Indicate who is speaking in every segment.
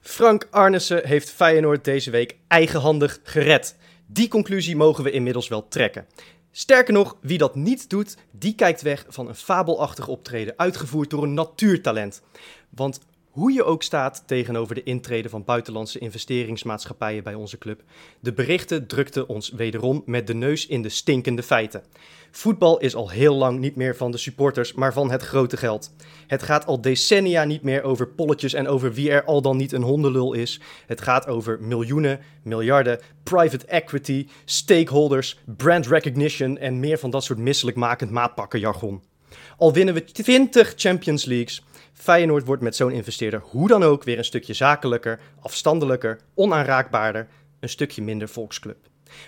Speaker 1: Frank Arnissen heeft Feyenoord deze week eigenhandig gered. Die conclusie mogen we inmiddels wel trekken. Sterker nog, wie dat niet doet, die kijkt weg van een fabelachtig optreden uitgevoerd door een natuurtalent. Want hoe je ook staat tegenover de intrede van buitenlandse investeringsmaatschappijen bij onze club, de berichten drukten ons wederom met de neus in de stinkende feiten. Voetbal is al heel lang niet meer van de supporters, maar van het grote geld. Het gaat al decennia niet meer over polletjes en over wie er al dan niet een hondenlul is. Het gaat over miljoenen, miljarden, private equity, stakeholders, brand recognition en meer van dat soort misselijkmakend maatpakkenjargon. Al winnen we 20 Champions Leagues, Feyenoord wordt met zo'n investeerder hoe dan ook weer een stukje zakelijker, afstandelijker, onaanraakbaarder, een stukje minder volksclub.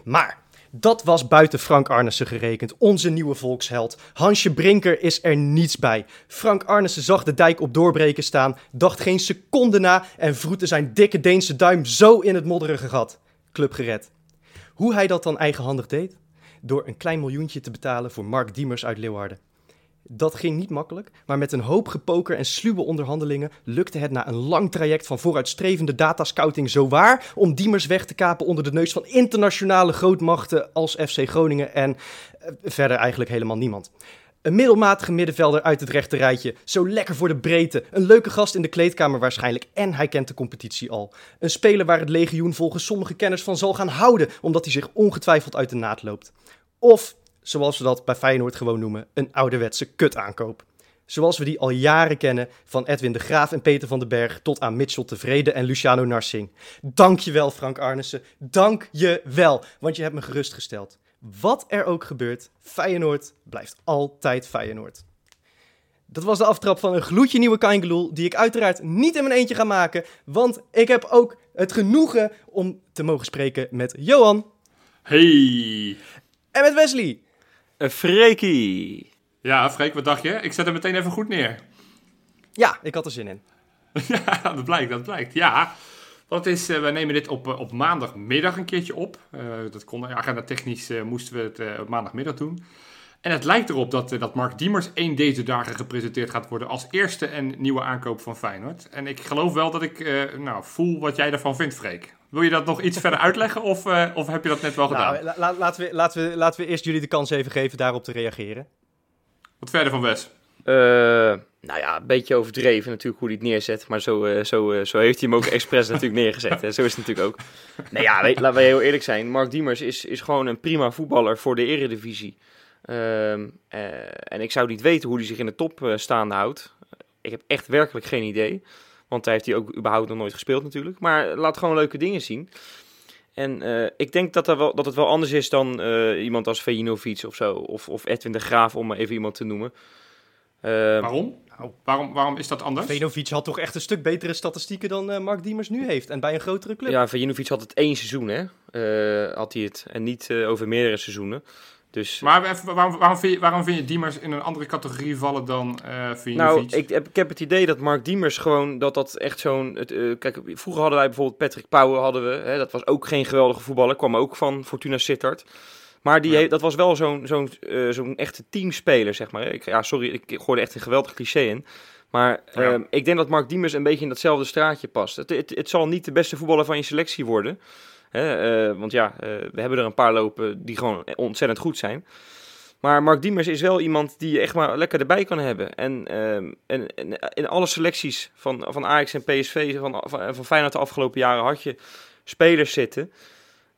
Speaker 1: Maar dat was buiten Frank Arnissen gerekend, onze nieuwe volksheld. Hansje Brinker is er niets bij. Frank Arnissen zag de dijk op doorbreken staan, dacht geen seconde na en vroette zijn dikke Deense duim zo in het modderige gat. Club gered. Hoe hij dat dan eigenhandig deed? Door een klein miljoentje te betalen voor Mark Diemers uit Leeuwarden. Dat ging niet makkelijk, maar met een hoop gepoker en sluwe onderhandelingen lukte het na een lang traject van vooruitstrevende datascouting zo waar om Diemers weg te kapen onder de neus van internationale grootmachten als FC Groningen en eh, verder eigenlijk helemaal niemand. Een middelmatige middenvelder uit het rechte rijtje, zo lekker voor de breedte, een leuke gast in de kleedkamer waarschijnlijk en hij kent de competitie al. Een speler waar het legioen volgens sommige kenners van zal gaan houden, omdat hij zich ongetwijfeld uit de naad loopt. Of zoals we dat bij Feyenoord gewoon noemen, een ouderwetse kutaankoop. Zoals we die al jaren kennen, van Edwin de Graaf en Peter van den Berg tot aan Mitchell Tevreden en Luciano Narsing. Dankjewel Frank Arnissen, dank je wel, want je hebt me gerustgesteld. Wat er ook gebeurt, Feyenoord blijft altijd Feyenoord. Dat was de aftrap van een gloedje nieuwe Kaingeloel, die ik uiteraard niet in mijn eentje ga maken, want ik heb ook het genoegen om te mogen spreken met Johan.
Speaker 2: Hey!
Speaker 1: En met Wesley.
Speaker 3: Een Freekie.
Speaker 2: Ja, Freek, wat dacht je? Ik zet hem meteen even goed neer.
Speaker 1: Ja, ik had er zin in.
Speaker 2: ja, dat blijkt, dat blijkt. Ja, wat is, uh, wij nemen dit op, uh, op maandagmiddag een keertje op. Uh, dat kon, agenda technisch moesten we het op maandagmiddag doen. En het lijkt erop dat, dat Mark Diemers één deze dagen gepresenteerd gaat worden als eerste en nieuwe aankoop van Feyenoord. En ik geloof wel dat ik nou, voel wat jij ervan vindt, Freek. Wil je dat nog iets verder uitleggen of, uh, of heb je dat net wel
Speaker 1: nou,
Speaker 2: gedaan?
Speaker 1: La, laten, we, laten, we, laten we eerst jullie de kans even geven daarop te reageren.
Speaker 2: Wat verder van Wes?
Speaker 3: Uh, nou ja, een beetje overdreven natuurlijk hoe hij het neerzet. Maar zo, uh, zo, zo heeft hij hem ook expres natuurlijk neergezet. Hè. Zo is het natuurlijk ook. Nee ja, weet, laten we heel eerlijk zijn. Mark Diemers is, is gewoon een prima voetballer voor de eredivisie. Ehm, en ik zou niet weten hoe hij zich in de top staande houdt. Ik heb echt werkelijk geen idee. Want daar heeft hij ook überhaupt nog nooit gespeeld natuurlijk. Maar laat gewoon leuke dingen zien. En uh, ik denk dat, er wel, dat het wel anders is dan uh, iemand als Vejinovic of zo. Of, of Edwin de Graaf, om maar even iemand te noemen.
Speaker 2: Uh, waarom? Nou, waarom? Waarom is dat anders?
Speaker 1: Vejinovic had toch echt een stuk betere statistieken dan Mark Diemers nu heeft. En bij een grotere club.
Speaker 3: Ja, Vejinovic had het één seizoen, hè. had hij het. En niet over meerdere seizoenen. Dus,
Speaker 2: maar waarom, waarom, vind je, waarom vind je Diemers in een andere categorie vallen dan uh,
Speaker 3: Nou, ik heb, ik heb het idee dat Mark Diemers gewoon, dat dat echt zo'n... Uh, kijk, vroeger hadden wij bijvoorbeeld Patrick Pauwen, hadden we, hè, dat was ook geen geweldige voetballer, kwam ook van Fortuna Sittard. Maar die, ja. dat was wel zo'n zo'n uh, zo'n echte teamspeler, zeg maar. Ik, ja, sorry, ik gooide echt een geweldig cliché in. Maar ja. uh, ik denk dat Mark Diemers een beetje in datzelfde straatje past. Het, het, het zal niet de beste voetballer van je selectie worden... Uh, want ja, uh, we hebben er een paar lopen die gewoon ontzettend goed zijn. Maar Mark Diemers is wel iemand die je echt maar lekker erbij kan hebben. En, uh, en, en in alle selecties van, van Ajax en PSV van, van, van Feyenoord de afgelopen jaren had je spelers zitten...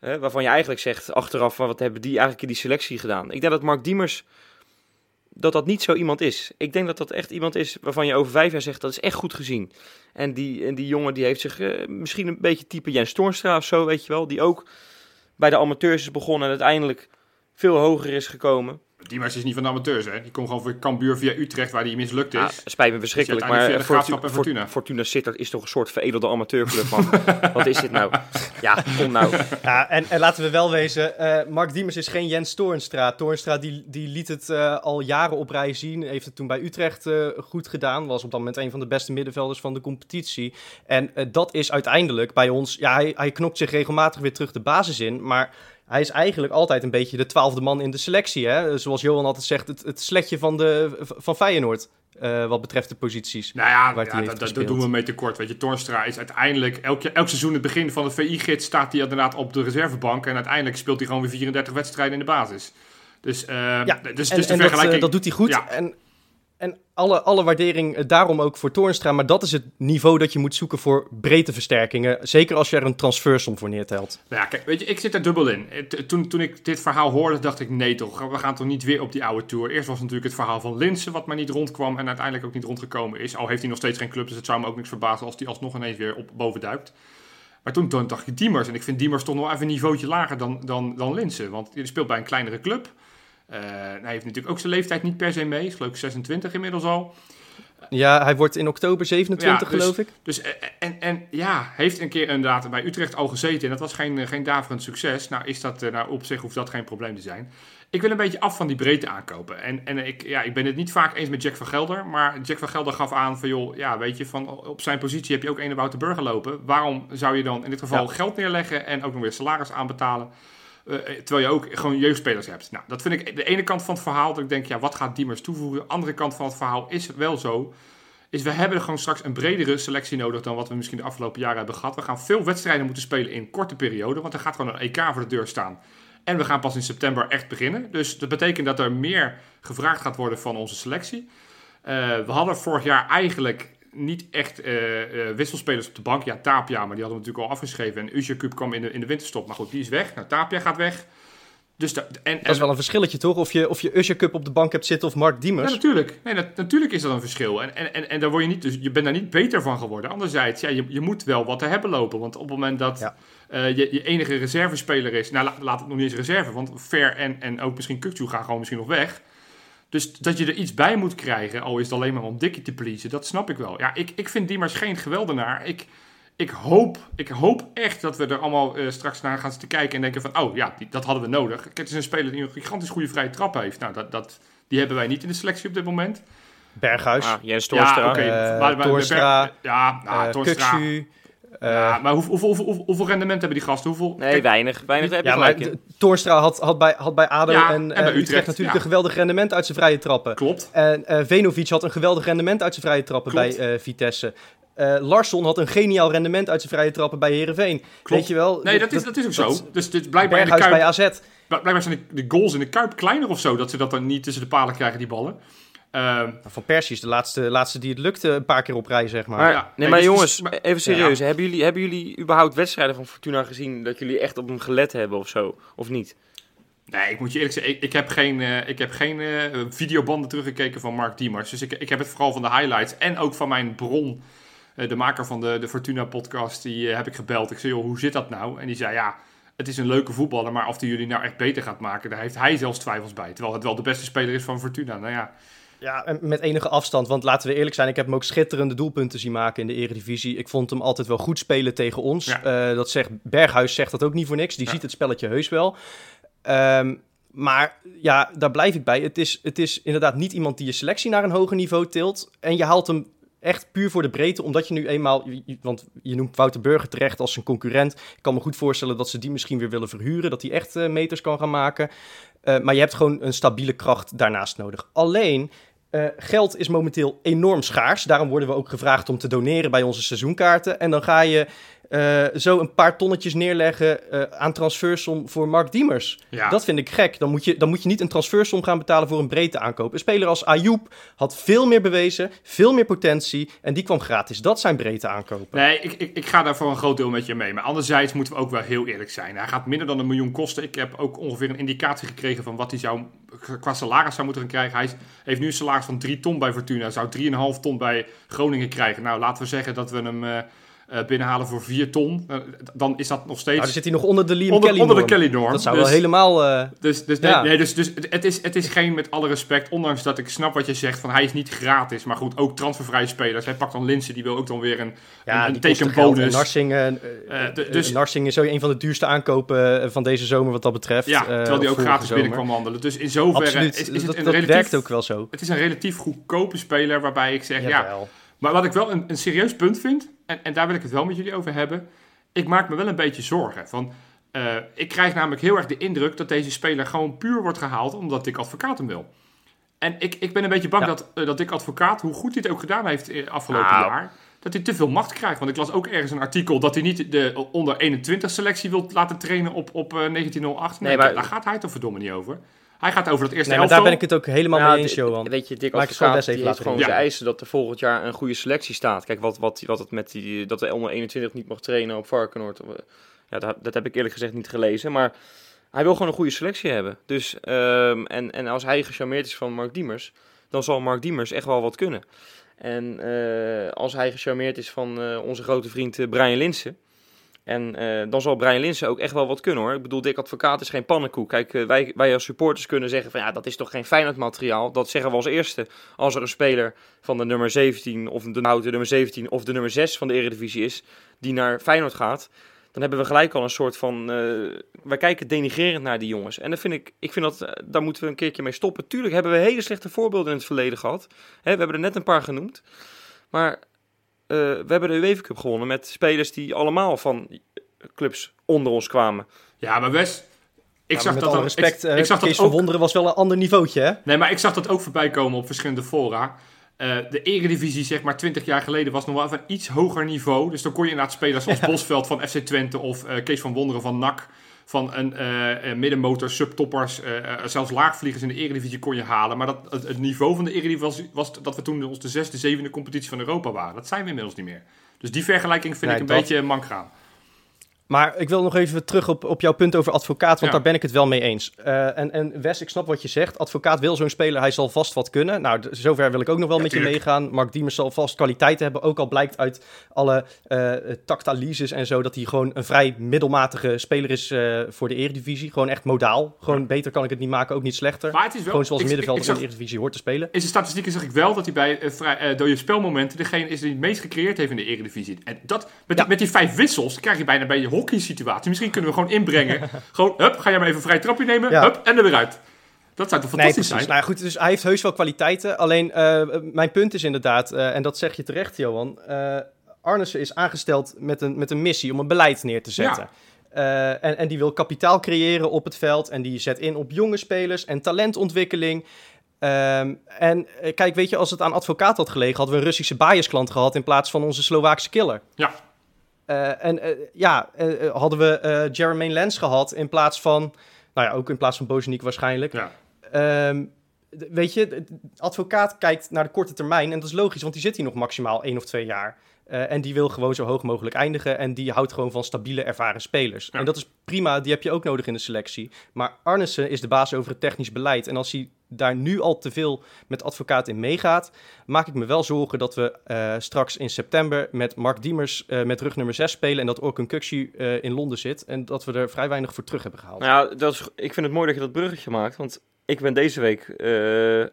Speaker 3: waarvan je eigenlijk zegt achteraf, wat hebben die eigenlijk in die selectie gedaan? Ik denk dat Mark Diemers dat dat niet zo iemand is. Ik denk dat dat echt iemand is waarvan je over vijf jaar zegt, dat is echt goed gezien. En die, en die jongen die heeft zich uh, misschien een beetje type Jens Toornstra of zo, weet je wel. Die ook bij de amateurs is begonnen en uiteindelijk veel hoger is gekomen.
Speaker 2: Diemers is niet van de amateurs, hè? Die komt gewoon voor Cambuur via Utrecht, waar die mislukt is. Ja,
Speaker 3: spijt me verschrikkelijk,
Speaker 2: dus
Speaker 3: maar
Speaker 2: Fortuna, Fortuna.
Speaker 3: Fortuna Sittard is toch een soort veredelde amateurclub, man. Wat is dit nou? Ja, kom nou.
Speaker 1: Ja, en, en laten we wel wezen, uh, Mark Diemers is geen Jens Toornstra. Toornstra die, die liet het uh, al jaren op rij zien, heeft het toen bij Utrecht uh, goed gedaan. Was op dat moment een van de beste middenvelders van de competitie. En dat is uiteindelijk bij ons, ja, hij, hij knokt zich regelmatig weer terug de basis in, maar hij is eigenlijk altijd een beetje de twaalfde man in de selectie. Hè? Zoals Johan altijd zegt, het, het sletje van, de, van Feyenoord. Uh, wat betreft de posities.
Speaker 2: Nou ja, ja dat, dat, doen we mee tekort. Weet je, Torstra is uiteindelijk elk, elk seizoen het begin van de VI-gids staat hij inderdaad op de reservebank. En uiteindelijk speelt hij gewoon weer 34 wedstrijden in de basis. Dus, uh, ja, dus, dus
Speaker 1: en, de vergelijking... dat, dat, doet hij goed. Ja. En en alle, alle waardering eh, daarom ook voor Toornstra. Maar dat is het niveau dat je moet zoeken voor breedteversterkingen. Zeker als je er een transfersom voor neertelt.
Speaker 2: Nou ja, kijk, weet je, ik zit er dubbel in. Toen, toen ik dit verhaal hoorde, dacht ik: nee, toch, we gaan toch niet weer op die oude tour. Eerst was natuurlijk het verhaal van Linsen, wat maar niet rondkwam. En uiteindelijk ook niet rondgekomen is. Al heeft hij nog steeds geen club, dus het zou me ook niks verbazen als hij alsnog ineens weer op boven duikt. Maar toen, toen dacht ik Diemers. En ik vind Diemers toch nog even een niveautje lager dan, dan, dan Linsen. Want die speelt bij een kleinere club. Uh, hij heeft natuurlijk ook zijn leeftijd niet per se mee. Is geloof ik 26 inmiddels al.
Speaker 1: Ja, hij wordt in oktober 27, dus- geloof ik.
Speaker 2: Dus, eh, en, en ja, heeft een keer inderdaad bij Utrecht al gezeten. En dat was geen, geen daverend succes. Nou, is dat, nou, op zich hoeft dat geen probleem te zijn. Ik wil een beetje af van die breedte aankopen. En, en ik, ja, ik ben het niet vaak eens met Jack van Gelder. Maar Jack van Gelder gaf aan van, joh, ja, weet je, van, op zijn positie heb je ook een Wouter Burger lopen. Waarom zou je dan in dit geval geld neerleggen en ook nog weer salaris aanbetalen? Uh, terwijl je ook gewoon jeugdspelers hebt. Nou, dat vind ik de ene kant van het verhaal. Dat ik denk, ja, wat gaat Diemers toevoegen? De andere kant van het verhaal is wel zo. Is we hebben gewoon straks een bredere selectie nodig dan wat we misschien de afgelopen jaren hebben gehad. We gaan veel wedstrijden moeten spelen in korte perioden. Want er gaat gewoon een EK voor de deur staan. En we gaan pas in september echt beginnen. Dus dat betekent dat er meer gevraagd gaat worden van onze selectie. Uh, we hadden vorig jaar eigenlijk niet echt uh, uh, wisselspelers op de bank. Ja, Tapia, maar die hadden we natuurlijk al afgeschreven. En Uzercup kwam in de, in de winterstop. Maar goed, die is weg. Nou, Tapia gaat weg. Dus
Speaker 1: en, en, dat is wel een verschilletje, toch? Of je, of je Usher Cup op de bank hebt zitten of Mark Diemers.
Speaker 2: Ja, natuurlijk. Nee, dat, natuurlijk is dat een verschil. En, en, en, en daar word je, niet, dus je bent daar niet beter van geworden. Anderzijds, ja, je, je moet wel wat te hebben lopen. Want op het moment dat uh, je, je enige reservespeler is... Nou, laat het nog niet eens reserve. Want Ver en, en ook misschien Kukju gaan gewoon misschien nog weg. Dus dat je er iets bij moet krijgen, al is het alleen maar om Dikkie te pleasen, dat snap ik wel. Ja, ik, ik vind Diemers geen geweldenaar. Ik, ik, hoop, ik hoop echt dat we er allemaal uh, straks naar gaan zitten kijken en denken van, oh ja, die, dat hadden we nodig. Het is een speler die een gigantisch goede vrije trap heeft. Nou, dat, dat, die hebben wij niet in de selectie op dit moment.
Speaker 1: Berghuis. Ah,
Speaker 3: Jens Torstra.
Speaker 1: Ja, okay. uh, maar, maar, Torstra.
Speaker 2: ja, nou, uh, Torstra. Ja, maar hoeveel, hoeveel, hoeveel, hoeveel, rendement hebben die gasten? Hoeveel,
Speaker 3: nee, weinig. weinig heb je
Speaker 1: ja, maar Torstra had, had, bij, had bij ADO en, en bij Utrecht, Utrecht natuurlijk een geweldig rendement uit zijn vrije trappen.
Speaker 2: Klopt.
Speaker 1: En uh, Venovic had een geweldig rendement uit zijn vrije trappen Klopt. bij uh, Vitesse. Uh, Larsson had een geniaal rendement uit zijn vrije trappen bij Herenveen. Weet je wel?
Speaker 2: Nee, dat, is, dat is ook zo. Dus dit blijkbaar in de Kuip, bij AZ. Blijkbaar zijn de, de, goals in de Kuip kleiner of zo, dat ze dat dan niet tussen de palen krijgen, die ballen.
Speaker 1: Uh, van Persie is de laatste, laatste die het lukte een paar keer op rij, zeg maar. maar
Speaker 3: ja, nee, maar dus- jongens, even serieus. Hebben, jullie, hebben jullie überhaupt wedstrijden van Fortuna gezien dat jullie echt op hem gelet hebben of zo? Of niet?
Speaker 2: Nee, ik moet je eerlijk zeggen, ik, ik heb geen, uh, ik heb geen uh, videobanden teruggekeken van Mark Diemers. Dus ik, ik heb het vooral van de highlights en ook van mijn bron, uh, de maker van de, de Fortuna podcast, die heb ik gebeld. Ik zei, joh, hoe zit dat nou? En die zei, ja, het is een leuke voetballer, maar of die jullie nou echt beter gaat maken, daar heeft hij zelfs twijfels bij. Terwijl het wel de beste speler is van Fortuna. Nou ja...
Speaker 1: Ja, met enige afstand. Want laten we eerlijk zijn, ik heb hem ook schitterende doelpunten zien maken in de Eredivisie. Ik vond hem altijd wel goed spelen tegen ons. Ja. Uh, dat zegt, Berghuis zegt dat ook niet voor niks. Die ja. ziet het spelletje heus wel. Um, maar ja, daar blijf ik bij. Het is, het is inderdaad niet iemand die je selectie naar een hoger niveau tilt. En je haalt hem echt puur voor de breedte, omdat je nu eenmaal, want je noemt Wouter Burger terecht als een concurrent. Ik kan me goed voorstellen dat ze die misschien weer willen verhuren, dat hij echt uh, meters kan gaan maken. Uh, maar je hebt gewoon een stabiele kracht daarnaast nodig. Alleen, uh, geld is momenteel enorm schaars. Daarom worden we ook gevraagd om te doneren bij onze seizoenkaarten. En dan ga je uh, zo een paar tonnetjes neerleggen uh, aan transfersom voor Mark Diemers. Ja. Dat vind ik gek. Dan moet, je, dan moet je niet een transfersom gaan betalen voor een breedte aankoop. Een speler als Ayoub had veel meer bewezen, veel meer potentie en die kwam gratis. Dat zijn breedte aankopen.
Speaker 2: Nee, ik, ik, ik ga daar voor een groot deel met je mee. Maar anderzijds moeten we ook wel heel eerlijk zijn. Hij gaat minder dan een miljoen kosten. Ik heb ook ongeveer een indicatie gekregen van wat hij zou qua salaris zou moeten gaan krijgen. Hij heeft nu een salaris van 3 ton bij Fortuna. Zou 3,5 ton bij Groningen krijgen. Nou, laten we zeggen dat we hem... Uh, binnenhalen voor 4 ton, uh, dan is dat nog steeds... Nou,
Speaker 1: dan zit hij nog onder de Liam
Speaker 2: onder,
Speaker 1: Kelly
Speaker 2: Onder de Kelly norm.
Speaker 1: Dat zou dus, wel helemaal... Uh,
Speaker 2: dus dus, ja. nee, dus, dus het, is, het is geen, met alle respect, ondanks dat ik snap wat je zegt, van hij is niet gratis, maar goed, ook transfervrije spelers. Hij pakt dan Linsen, die wil ook dan weer een,
Speaker 1: ja,
Speaker 2: een, een tekenbonus.
Speaker 1: Narsing, dus, Narsing is een van de duurste aankopen van deze zomer wat dat betreft.
Speaker 2: Ja, terwijl die ook gratis zomer. binnen kwam wandelen. Dus in zoverre
Speaker 1: Absoluut,
Speaker 2: is, is
Speaker 1: dat,
Speaker 2: het een
Speaker 1: dat
Speaker 2: relatief...
Speaker 1: werkt ook wel zo.
Speaker 2: Het is een relatief goedkope speler waarbij ik zeg, ja... Maar wat ik wel een, een serieus punt vind, en, en daar wil ik het wel met jullie over hebben. Ik maak me wel een beetje zorgen. Van, Uh, ik krijg namelijk heel erg de indruk dat deze speler gewoon puur wordt gehaald omdat Dick Advocaat hem wil. En ik, ik ben een beetje bang dat, uh, dat Dick Advocaat, hoe goed hij het ook gedaan heeft afgelopen nou. jaar, dat hij te veel macht krijgt. Want ik las ook ergens een artikel dat hij niet de onder 21 selectie wil laten trainen op, op uh, 1908. Nee, nee maar, daar gaat hij toch verdomme niet over. Hij gaat over dat eerste
Speaker 1: nee, maar daar ben ik het ook helemaal ja, mee eens, Johan.
Speaker 3: Weet je, Dick Advocaat die heeft gewoon zijn eisen dat er volgend jaar een goede selectie staat. Kijk, wat, wat, wat het met die, dat hij onder 21 niet mag trainen op Varkenoord. Ja, dat, dat heb ik eerlijk gezegd niet gelezen, maar hij wil gewoon een goede selectie hebben. Dus, um, en, en als hij gecharmeerd is van Mark Diemers, dan zal Mark Diemers echt wel wat kunnen. En uh, als hij gecharmeerd is van uh, onze grote vriend Brian Linsen, en dan zal Brian Linsen ook echt wel wat kunnen hoor. Ik bedoel, Dick Advocaat is geen pannenkoek. Kijk, wij, wij als supporters kunnen zeggen van ja, dat is toch geen Feyenoord materiaal. Dat zeggen we als eerste als er een speler van de nummer 17 of de, nou, nummer 17 of de nummer 6 van de Eredivisie is, die naar Feyenoord gaat dan hebben we gelijk al een soort van. Uh, wij kijken denigrerend naar die jongens. En dan vind ik, ik vind dat, daar moeten we een keertje mee stoppen. Tuurlijk hebben we hele slechte voorbeelden in het verleden gehad. Hè, we hebben er net een paar genoemd. Maar we hebben de UEFA Cup gewonnen met spelers die allemaal van clubs onder ons kwamen.
Speaker 2: Ja, maar Wes. Ik
Speaker 1: ja,
Speaker 2: zag
Speaker 1: met
Speaker 2: dat
Speaker 1: alle respect, ik, ik zag Kees dat ook, van Wonderen was wel een ander niveautje, hè?
Speaker 2: Nee, maar ik zag dat ook voorbij komen op verschillende fora. Uh, de eredivisie, zeg maar, 20 jaar geleden was nog wel even een iets hoger niveau. Dus dan kon je inderdaad spelers zoals Bosveld van FC Twente of uh, Kees van Wonderen van NAC. Van een uh, middenmotor, subtoppers, zelfs laagvliegers in de eredivisie kon je halen. Maar dat, het, het niveau van de eredivisie was, was, dat we toen ons de zesde, zevende competitie van Europa waren. Dat zijn we inmiddels niet meer. Dus die vergelijking vind nee, ik een dat... beetje mank gaan.
Speaker 1: Maar ik wil nog even terug op, op jouw punt over advocaat, want ja. daar ben ik het wel mee eens. Uh, en, en Wes, ik snap wat je zegt. Advocaat wil zo'n speler, hij zal vast wat kunnen. Nou, zover wil ik ook nog wel ja, met tuurlijk. je meegaan. Mark Diemers zal vast kwaliteiten hebben, ook al blijkt uit alle uh, tactalises en zo... dat hij gewoon een vrij middelmatige speler is uh, voor de eredivisie. Gewoon echt modaal. Gewoon ja. beter kan ik het niet maken, ook niet slechter.
Speaker 2: Maar het is wel,
Speaker 1: gewoon zoals middenvelder
Speaker 2: in
Speaker 1: de eredivisie hoort te spelen.
Speaker 2: In zijn statistieken zag ik wel dat hij bij vrij, dode spelmomenten... degene is die het meest gecreëerd heeft in de eredivisie. En dat, met, die, met die vijf wissels krijg je bijna bij je hockey situatie misschien kunnen we gewoon inbrengen. gewoon, hup, ga jij maar even een vrij trapje nemen, ja. hup, en er weer uit. Dat zou toch fantastisch
Speaker 1: nee,
Speaker 2: zijn?
Speaker 1: Nou goed, dus hij heeft heus wel kwaliteiten. Alleen, uh, mijn punt is inderdaad, uh, en dat zeg je terecht, Johan. Uh, Arnissen is aangesteld met een, met een missie om een beleid neer te zetten. Ja. en, en die wil kapitaal creëren op het veld. En die zet in op jonge spelers en talentontwikkeling. Um, en kijk, weet je, als het aan advocaat had gelegen, hadden we een Russische biasklant gehad in plaats van onze Slovaakse killer.
Speaker 2: Ja.
Speaker 1: Uh, en uh, ja, uh, hadden we Jermaine Lens gehad in plaats van, nou ja, ook in plaats van Bozeniek waarschijnlijk.
Speaker 2: Ja.
Speaker 1: Um, weet je, de advocaat kijkt naar de korte termijn en dat is logisch, want die zit hier nog maximaal één of twee jaar. En die wil gewoon zo hoog mogelijk eindigen en die houdt gewoon van stabiele, ervaren spelers. Ja. En dat is prima, die heb je ook nodig in de selectie. Maar Arnissen is de baas over het technisch beleid. En als hij daar nu al te veel met advocaat in meegaat, maak ik me wel zorgen dat we uh, straks in september met Mark Diemers uh, met rug nummer 6 spelen en dat Orkun Kuksu uh, in Londen zit en dat we er vrij weinig voor terug hebben gehaald.
Speaker 3: Nou, dat is, ik vind het mooi dat je dat bruggetje maakt, want ik ben deze week,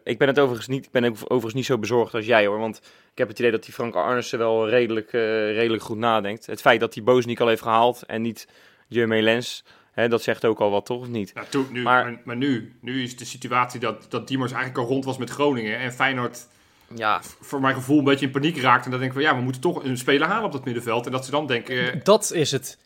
Speaker 3: ik ben het overigens niet, ik ben ook overigens niet zo bezorgd als jij hoor, want ik heb het idee dat die Frank Arnissen wel redelijk, redelijk goed nadenkt. Het feit dat hij Bozeniek al heeft gehaald en niet Jermaine Lens, Hè, dat zegt ook al wat, toch? Of niet?
Speaker 2: Nou, toen, nu, maar, maar, maar, nu, nu is de situatie dat, dat Diemers eigenlijk al rond was met Groningen. En Feyenoord,
Speaker 3: ja.
Speaker 2: voor mijn gevoel, een beetje in paniek raakt. En dan denk ik van, ja, we moeten toch een speler halen op dat middenveld. En dat ze dan denken...
Speaker 1: Dat is het.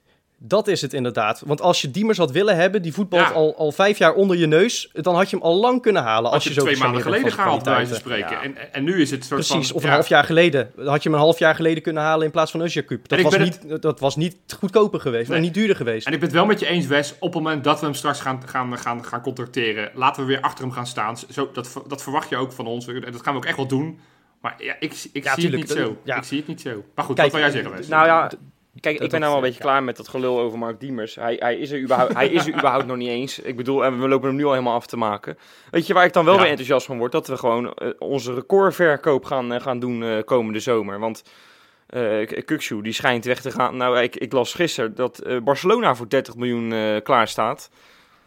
Speaker 1: Dat is het inderdaad. Want als je Diemers had willen hebben, die voetbalt ja. al, al vijf jaar onder je neus, dan had je hem al lang kunnen halen. Als,
Speaker 2: als
Speaker 1: je,
Speaker 2: je
Speaker 1: zo
Speaker 2: twee maanden geleden gehaald, bij wijze van spreken. Ja. En, en nu is het soort
Speaker 1: Precies,
Speaker 2: van,
Speaker 1: of een half jaar geleden. Dan had je hem een half jaar geleden kunnen halen in plaats van Usjakup. Dat, was niet, het... dat was niet goedkoper geweest, nee. en niet duurder geweest.
Speaker 2: En ik ben het wel met je eens, Wes. Op het moment dat we hem straks gaan, gaan, gaan, gaan contracteren, laten we weer achter hem gaan staan. Zo, dat, dat verwacht je ook van ons. Dat gaan we ook echt wel doen. Maar ja, ik, ik zie tuurlijk, het niet zo. Ik zie het niet zo. Maar goed, Kijk, wat wil jij zeggen, Wes?
Speaker 3: Nou ja... Kijk, ik ben nou wel een beetje klaar met dat gelul over Mark Diemers. Hij, hij, is, er überhaupt, hij is er überhaupt nog niet eens. Ik bedoel, en we lopen hem nu al helemaal af te maken. Weet je waar ik dan wel ja. weer enthousiast van word? Dat we gewoon uh, onze recordverkoop gaan, uh, gaan doen uh, komende zomer. Want uh, Kukshu, die schijnt weg te gaan. Nou, ik, ik las gisteren dat Barcelona voor 30 miljoen klaar staat.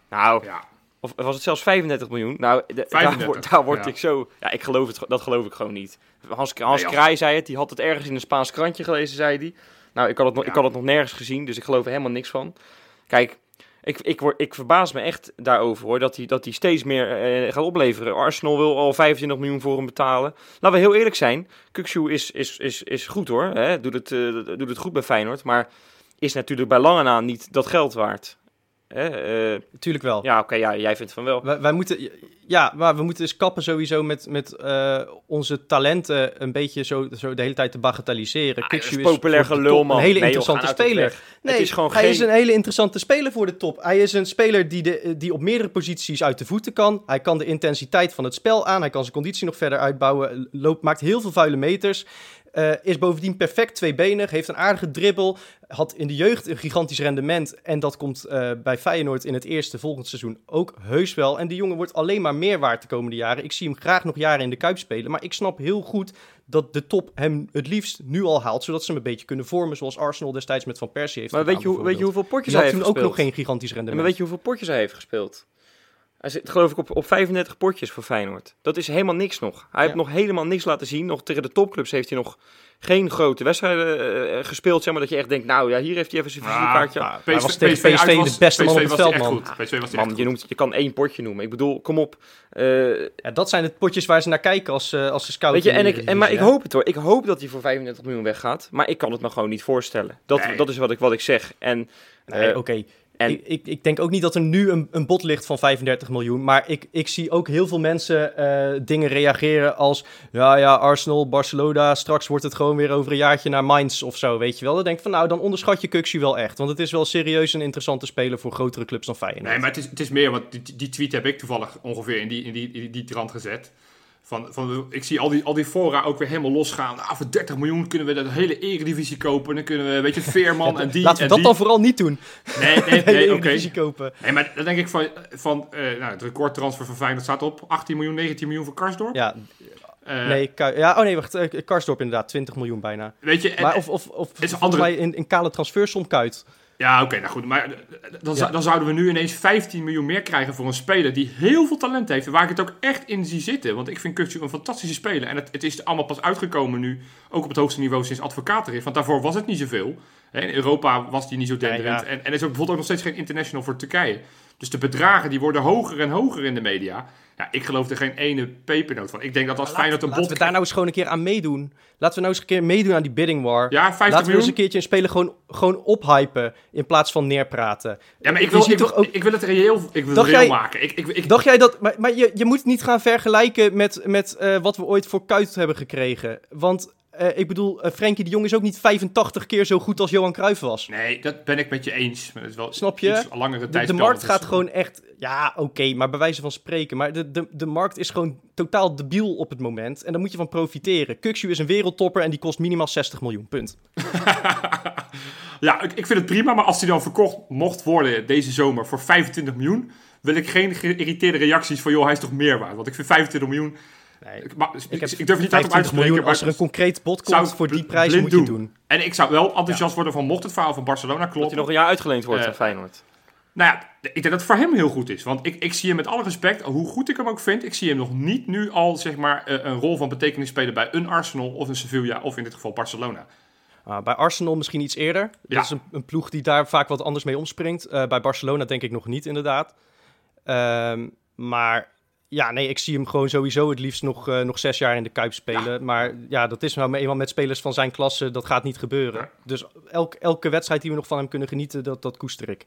Speaker 3: Nou,
Speaker 2: ja.
Speaker 3: of was het zelfs 35 miljoen? Nou,
Speaker 2: 35,
Speaker 3: daar, word, daar word ik zo... Ja, ik geloof het, dat geloof ik gewoon niet. Hans, Hans nee, Kraai zei het, die had het ergens in een Spaans krantje gelezen, zei hij. Nou, ik had, het nog, ja. ik had het nog nergens gezien, dus ik geloof er helemaal niks van. Kijk, ik, ik, word, ik verbaas me echt daarover hoor, dat hij, dat hij steeds meer eh, gaat opleveren. Arsenal wil al 25 miljoen voor hem betalen. Laten we heel eerlijk zijn, Kukshu is, is, is, is goed hoor, hè? Doet, het, uh, doet het goed bij Feyenoord, maar is natuurlijk bij lange na niet dat geld waard. Hè? Eh,
Speaker 1: Tuurlijk wel.
Speaker 3: ja, oké, ja, jij vindt van wel.
Speaker 1: Wij, wij moeten, ja, maar we moeten dus kappen sowieso met, met eh, onze talenten een beetje zo, zo de hele tijd te bagatelliseren.
Speaker 3: Ah, is populair gelul, man.
Speaker 1: Een hele
Speaker 3: Nee,
Speaker 1: interessante speler. Nee,
Speaker 3: Het is gewoon
Speaker 1: hij
Speaker 3: geen-
Speaker 1: is een hele interessante speler voor de top. Hij is een speler die, de, die op meerdere posities uit de voeten kan. Hij kan de intensiteit van het spel aan. Hij kan zijn conditie nog verder uitbouwen. Loopt, maakt heel veel vuile meters. Eh, is bovendien perfect tweebenig. Heeft een aardige dribbel. Had in de jeugd een gigantisch rendement. En dat komt eh, bij Feyenoord in het eerste volgend seizoen ook heus wel. En die jongen wordt alleen maar meer waard de komende jaren. Ik zie hem graag nog jaren in de Kuip spelen. Maar ik snap heel goed dat de top hem het liefst nu al haalt. Zodat ze hem een beetje kunnen vormen zoals Arsenal destijds met Van Persie heeft
Speaker 3: Maar weet
Speaker 1: gedaan,
Speaker 3: je, hoe, weet je hoeveel potjes hij heeft
Speaker 1: toen ook
Speaker 3: gespeeld?
Speaker 1: nog geen gigantisch rendement.
Speaker 3: maar weet je hoeveel potjes hij heeft gespeeld? Hij zit geloof ik op, op 35 potjes voor Feyenoord. Dat is helemaal niks nog. Hij heeft nog helemaal niks laten zien. Nog tegen de topclubs heeft hij nog geen grote wedstrijden eh, gespeeld. Zeg maar dat je echt denkt, nou ja, hier heeft hij even zijn
Speaker 2: Ah,
Speaker 3: visitekaartje.
Speaker 1: Ja, hij was tegen PSV de beste man op het
Speaker 2: was
Speaker 1: veld, man.
Speaker 2: was
Speaker 3: Man, je, noemt, je kan één potje noemen. Ik bedoel, kom op. Eh,
Speaker 1: Ja, dat zijn de potjes waar ze naar kijken als, eh, als ze scouten.
Speaker 3: Weet je, en ik, en, maar ik hoop het hoor. Ik hoop dat hij voor 35 miljoen weggaat. Maar ik kan het me gewoon niet voorstellen. Dat,
Speaker 2: Nee.
Speaker 3: dat is wat ik, wat ik zeg. En.
Speaker 1: Nee,
Speaker 3: eh,
Speaker 1: oké.
Speaker 3: En-
Speaker 1: Ik, ik, ik denk ook niet dat er nu een, een bod ligt van 35 miljoen. Maar ik, ik zie ook heel veel mensen eh, dingen reageren als... Ja, ja, Arsenal, Barcelona, straks wordt het gewoon weer over een jaartje naar Mainz of zo, weet je wel. Dan denk ik van, nou, dan onderschat je Kuxu wel echt. Want het is wel serieus een interessante speler voor grotere clubs dan Feyenoord.
Speaker 2: Nee, maar het is, het is meer, want die, die tweet heb ik toevallig ongeveer in die, in die, in die, die trant gezet. Van, van, ik zie al die, al die fora ook weer helemaal losgaan. Nou, voor 30 miljoen kunnen we de hele eredivisie kopen. Dan kunnen we, weet je, Veerman en die
Speaker 1: Laten we dat
Speaker 2: die.
Speaker 1: dan vooral niet doen.
Speaker 2: Nee, nee, nee, oké.
Speaker 1: Kopen.
Speaker 2: Nee, maar dan denk ik van, van eh, nou, het recordtransfer van Feyenoord staat op 18 miljoen, 19 miljoen voor Karsdorp.
Speaker 1: Ja,
Speaker 2: Eh,
Speaker 1: nee, ja, oh nee, wacht. eh, Karsdorp inderdaad, 20 miljoen bijna.
Speaker 2: Weet je, en-
Speaker 1: Maar of, of, of
Speaker 2: is andere-
Speaker 1: in, in kale transfersom Kuit.
Speaker 2: Ja, oké, nou goed. Maar eh, dan, zou-
Speaker 1: Ja.
Speaker 2: dan zouden we nu ineens 15 miljoen meer krijgen voor een speler die heel veel talent heeft. Waar ik het ook echt in zie zitten. Want ik vind Kukçu een fantastische speler. En het, het is allemaal pas uitgekomen nu, ook op het hoogste niveau sinds advocaat er is. Want daarvoor was het niet zoveel. In Europa was die niet zo denderend.
Speaker 1: ja.
Speaker 2: En, en er is ook bijvoorbeeld ook nog steeds geen international voor Turkije. Dus de bedragen die worden hoger en hoger in de media. Ja, ik geloof er geen ene pepernoot van. Ik denk dat als Feyenoord een
Speaker 1: Laten
Speaker 2: bod...
Speaker 1: we daar nou eens gewoon een keer aan meedoen. Laten we nou eens een keer meedoen aan die bidding war.
Speaker 2: Ja, 50
Speaker 1: Laten we eens
Speaker 2: miljoen.
Speaker 1: een keertje een speler gewoon, gewoon ophypen in plaats van neerpraten.
Speaker 2: Ja, maar ik wil, ik, wil,
Speaker 1: ook-
Speaker 2: ik wil het reëel, ik wil
Speaker 1: Dacht
Speaker 2: reëel
Speaker 1: jij-
Speaker 2: maken. Ik, ik, ik,
Speaker 1: Dacht jij dat... Maar, maar je, je moet het niet gaan vergelijken met, met eh, wat we ooit voor Kuit hebben gekregen. Want eh, ik bedoel, eh, Frenkie de Jong is ook niet 85 keer zo goed als Johan Cruijff was.
Speaker 2: Nee, dat ben ik met je eens. Maar het is wel
Speaker 1: Snap je?
Speaker 2: langere
Speaker 1: De,
Speaker 2: tijd.
Speaker 1: de markt gaat gewoon echt... Ja, oké, maar bij wijze van spreken. Maar de, de, de markt is gewoon totaal debiel op het moment. En daar moet je van profiteren. Kuxu is een wereldtopper en die kost minimaal 60 miljoen, punt.
Speaker 2: Ja, ik, ik vind het prima, maar als hij dan verkocht mocht worden deze zomer voor 25 miljoen, wil ik geen geïrriteerde reacties van, joh, hij is toch meer waard? Want ik vind 25 miljoen...
Speaker 1: Nee,
Speaker 2: maar,
Speaker 1: ik heb
Speaker 2: ik durf het niet uit
Speaker 1: 25
Speaker 2: om uit te spreken, maar
Speaker 1: als er een concreet bod
Speaker 2: zou
Speaker 1: komt
Speaker 2: ik
Speaker 1: voor die prijs,
Speaker 2: blind
Speaker 1: moet je het
Speaker 2: doen.
Speaker 1: doen.
Speaker 2: En ik zou wel enthousiast worden van mocht het verhaal van Barcelona
Speaker 3: dat hij
Speaker 2: kloppen.
Speaker 3: nog een jaar uitgeleend wordt
Speaker 2: Eh,
Speaker 3: aan Feyenoord.
Speaker 2: Nou ja, ik denk dat het voor hem heel goed is. Want ik, ik zie hem met alle respect, hoe goed ik hem ook vind, ik zie hem nog niet nu al zeg maar eh, een rol van betekenis spelen bij een Arsenal of een Sevilla of in dit geval Barcelona.
Speaker 1: Ah, bij Arsenal misschien iets eerder.
Speaker 2: Ja.
Speaker 1: Dat is een, een ploeg die daar vaak wat anders mee omspringt. Eh, bij Barcelona denk ik nog niet, inderdaad. Ehm, maar ja, nee, ik zie hem gewoon sowieso het liefst nog, eh, nog zes jaar in de Kuip spelen. Maar ja, dat is nou eenmaal met spelers van zijn klasse, dat gaat niet gebeuren.
Speaker 2: Ja.
Speaker 1: Dus elk, elke wedstrijd die we nog van hem kunnen genieten, dat, dat koester ik.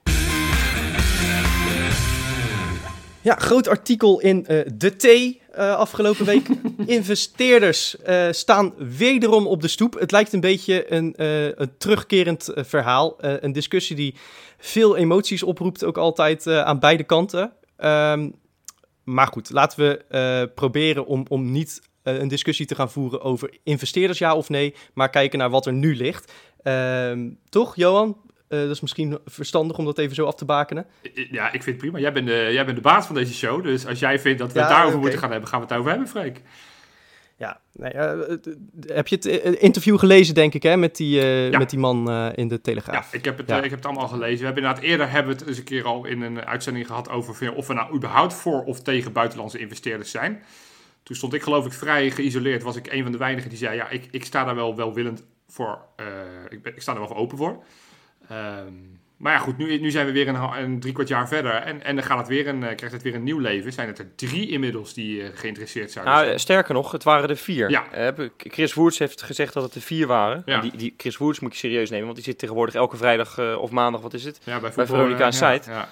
Speaker 1: Ja, groot artikel in eh, De T eh, afgelopen week. Investeerders staan wederom op de stoep. Het lijkt een beetje een, een terugkerend verhaal. Een discussie die veel emoties oproept, ook altijd aan beide kanten. Ehm, maar goed, laten we eh, proberen om, om niet eh, een discussie te gaan voeren over investeerders ja of nee, maar kijken naar wat er nu ligt. Ehm, toch, Johan? Eh, dat is misschien verstandig om dat even zo af te bakenen.
Speaker 2: Ja, ik vind het prima. Jij bent, de, jij bent de baas van deze show. Dus als jij vindt dat we
Speaker 1: Ja,
Speaker 2: het daarover moeten gaan hebben, gaan we het over hebben, Freek.
Speaker 1: Ja, nee, eh, heb je het eh, interview gelezen, denk ik, hè, met die, eh,
Speaker 2: Ja.
Speaker 1: met die man eh, in de
Speaker 2: Ja,
Speaker 1: Telegraaf?
Speaker 2: ik heb, het,
Speaker 1: Ja.
Speaker 2: eh, ik heb het allemaal gelezen. We hebben inderdaad eerder hebben we het eens een keer al in een uitzending gehad over of we nou überhaupt voor of tegen buitenlandse investeerders zijn. Toen stond ik geloof ik vrij geïsoleerd. Was ik een van de weinigen die zei, ja, ik, ik sta daar wel welwillend voor. eh, ik, ben, ik sta er wel voor open voor. Ehm, maar ja, goed, nu, nu zijn we weer een, een drie kwart jaar verder. En, en dan gaat het weer een, eh, krijgt het weer een nieuw leven. Zijn het er drie inmiddels die eh, geïnteresseerd zouden
Speaker 3: Nou,
Speaker 2: zijn?
Speaker 3: sterker nog, het waren er vier.
Speaker 2: Ja.
Speaker 3: Eh, Chris Woods heeft gezegd dat het er vier waren.
Speaker 2: Ja.
Speaker 3: Die, die Chris Woods moet je serieus nemen, want die zit tegenwoordig elke vrijdag of maandag, wat is het?
Speaker 2: Ja, bij,
Speaker 3: bij Veronica en Site.
Speaker 2: Ja.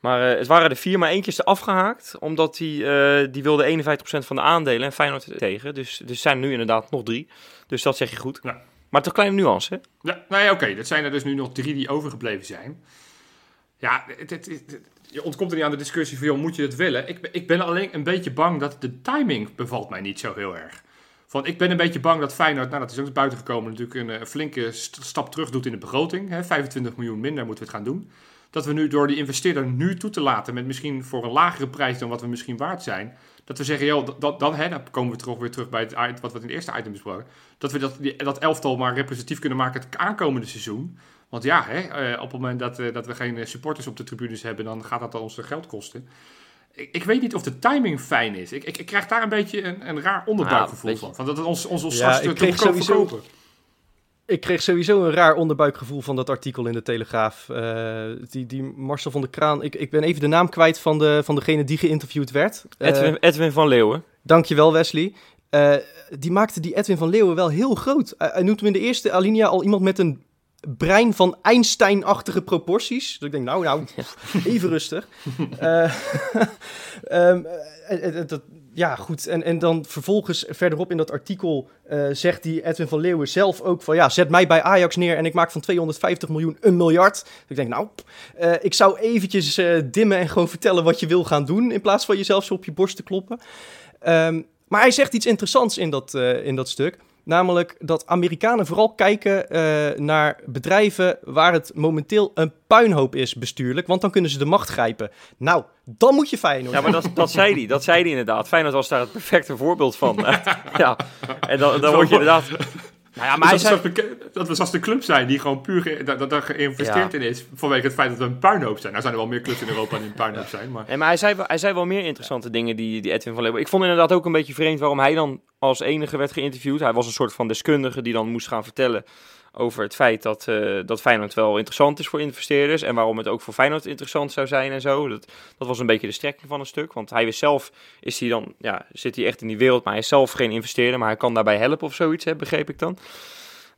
Speaker 3: Maar het waren er vier, maar eentje is er afgehaakt. Omdat die, die wilde 51% van de aandelen en Feyenoord tegen. Dus, dus zijn er nu inderdaad nog drie. Dus dat zeg je goed.
Speaker 2: Ja.
Speaker 3: Maar toch kleine nuance, hè?
Speaker 2: Ja, nou ja, oké. Dat zijn er dus nu nog drie die overgebleven zijn. Ja, het, het, je ontkomt er niet aan de discussie van, joh, moet je het willen? Ik, ik ben alleen een beetje bang dat de timing bevalt mij niet zo heel erg. Van, ik ben een beetje bang dat Feyenoord, nou dat is ook buiten gekomen, natuurlijk een, eh, flinke st- stap terug doet in de begroting. Hè, 25 miljoen minder moeten we het gaan doen. Dat we nu door die investeerder nu toe te laten, met misschien voor een lagere prijs dan wat we misschien waard zijn, dat we zeggen, joh, dat, dat, dan, hè, dan komen we toch weer terug bij het, wat we in het eerste item besproken, dat we dat, dat elftal maar representatief kunnen maken het aankomende seizoen. Want ja, hè, eh, op het moment dat, eh, dat we geen eh, supporters op de tribunes hebben, dan gaat dat ons geld kosten. Ik, ik weet niet of de timing fijn is. Ik, ik, ik krijg daar een beetje een, een raar onderbuikgevoel
Speaker 3: je-
Speaker 2: van. Van dat het ons, ons, ons
Speaker 1: Ja,
Speaker 2: straks
Speaker 1: ik
Speaker 2: te, goedkoop verkopen.
Speaker 1: Ik kreeg sowieso een raar onderbuikgevoel van dat artikel in de Telegraaf. Eh, die, die Marcel van der Kraan. Ik, ik ben even de naam kwijt van, de, van degene die geïnterviewd werd. Eh,
Speaker 3: Edwin, Edwin van Leeuwen.
Speaker 1: Dankjewel, Wesley. Eh, die maakte die Edwin van Leeuwen wel heel groot. Hij noemt hem in de eerste alinea al iemand met een brein van Einstein-achtige proporties. Dus ik denk, nou, nou, even rustig. Eh, ehm, eh, eh, dat, ja, goed. En, en dan vervolgens verderop in dat artikel zegt die Edwin van Leeuwen zelf ook van... ja, zet mij bij Ajax neer en ik maak van 250 miljoen een miljard. Dus ik denk, nou, ik zou eventjes dimmen en gewoon vertellen wat je wil gaan doen... in plaats van jezelf zo op je borst te kloppen. Ehm, maar hij zegt iets interessants in dat, in dat stuk. Namelijk dat Amerikanen vooral kijken eh, naar bedrijven waar het momenteel een puinhoop is bestuurlijk. Want dan kunnen ze de macht grijpen. Nou, dan moet je Feyenoord.
Speaker 3: Ja, maar dat, dat zei hij. Dat zei hij inderdaad. Feyenoord was daar het perfecte voorbeeld van. ja, en dan, dan word je inderdaad... Nou ja, maar hij
Speaker 2: Dus
Speaker 3: zei...
Speaker 2: dat, we, straks- dat we zoals de club zijn die gewoon puur ge- dat, dat daar geïnvesteerd
Speaker 3: Ja.
Speaker 2: in is. Vanwege het feit dat we een puinhoop zijn. Nou zijn er wel meer clubs in Europa die een puinhoop zijn. Maar
Speaker 3: Nee, maar hij zei, wel- hij zei wel meer interessante dingen, die, die Edwin van Leeuwen. Ik vond inderdaad ook een beetje vreemd waarom hij dan als enige werd geïnterviewd. Hij was een soort van deskundige die dan moest gaan vertellen over het feit dat, eh, dat Feyenoord wel interessant is voor investeerders. En waarom het ook voor Feyenoord interessant zou zijn en zo. Dat, dat was een beetje de strekking van een stuk. Want hij is zelf, is hij dan, ja, zit hij echt in die wereld. Maar hij is zelf geen investeerder, maar hij kan daarbij helpen of zoiets, begreep ik dan.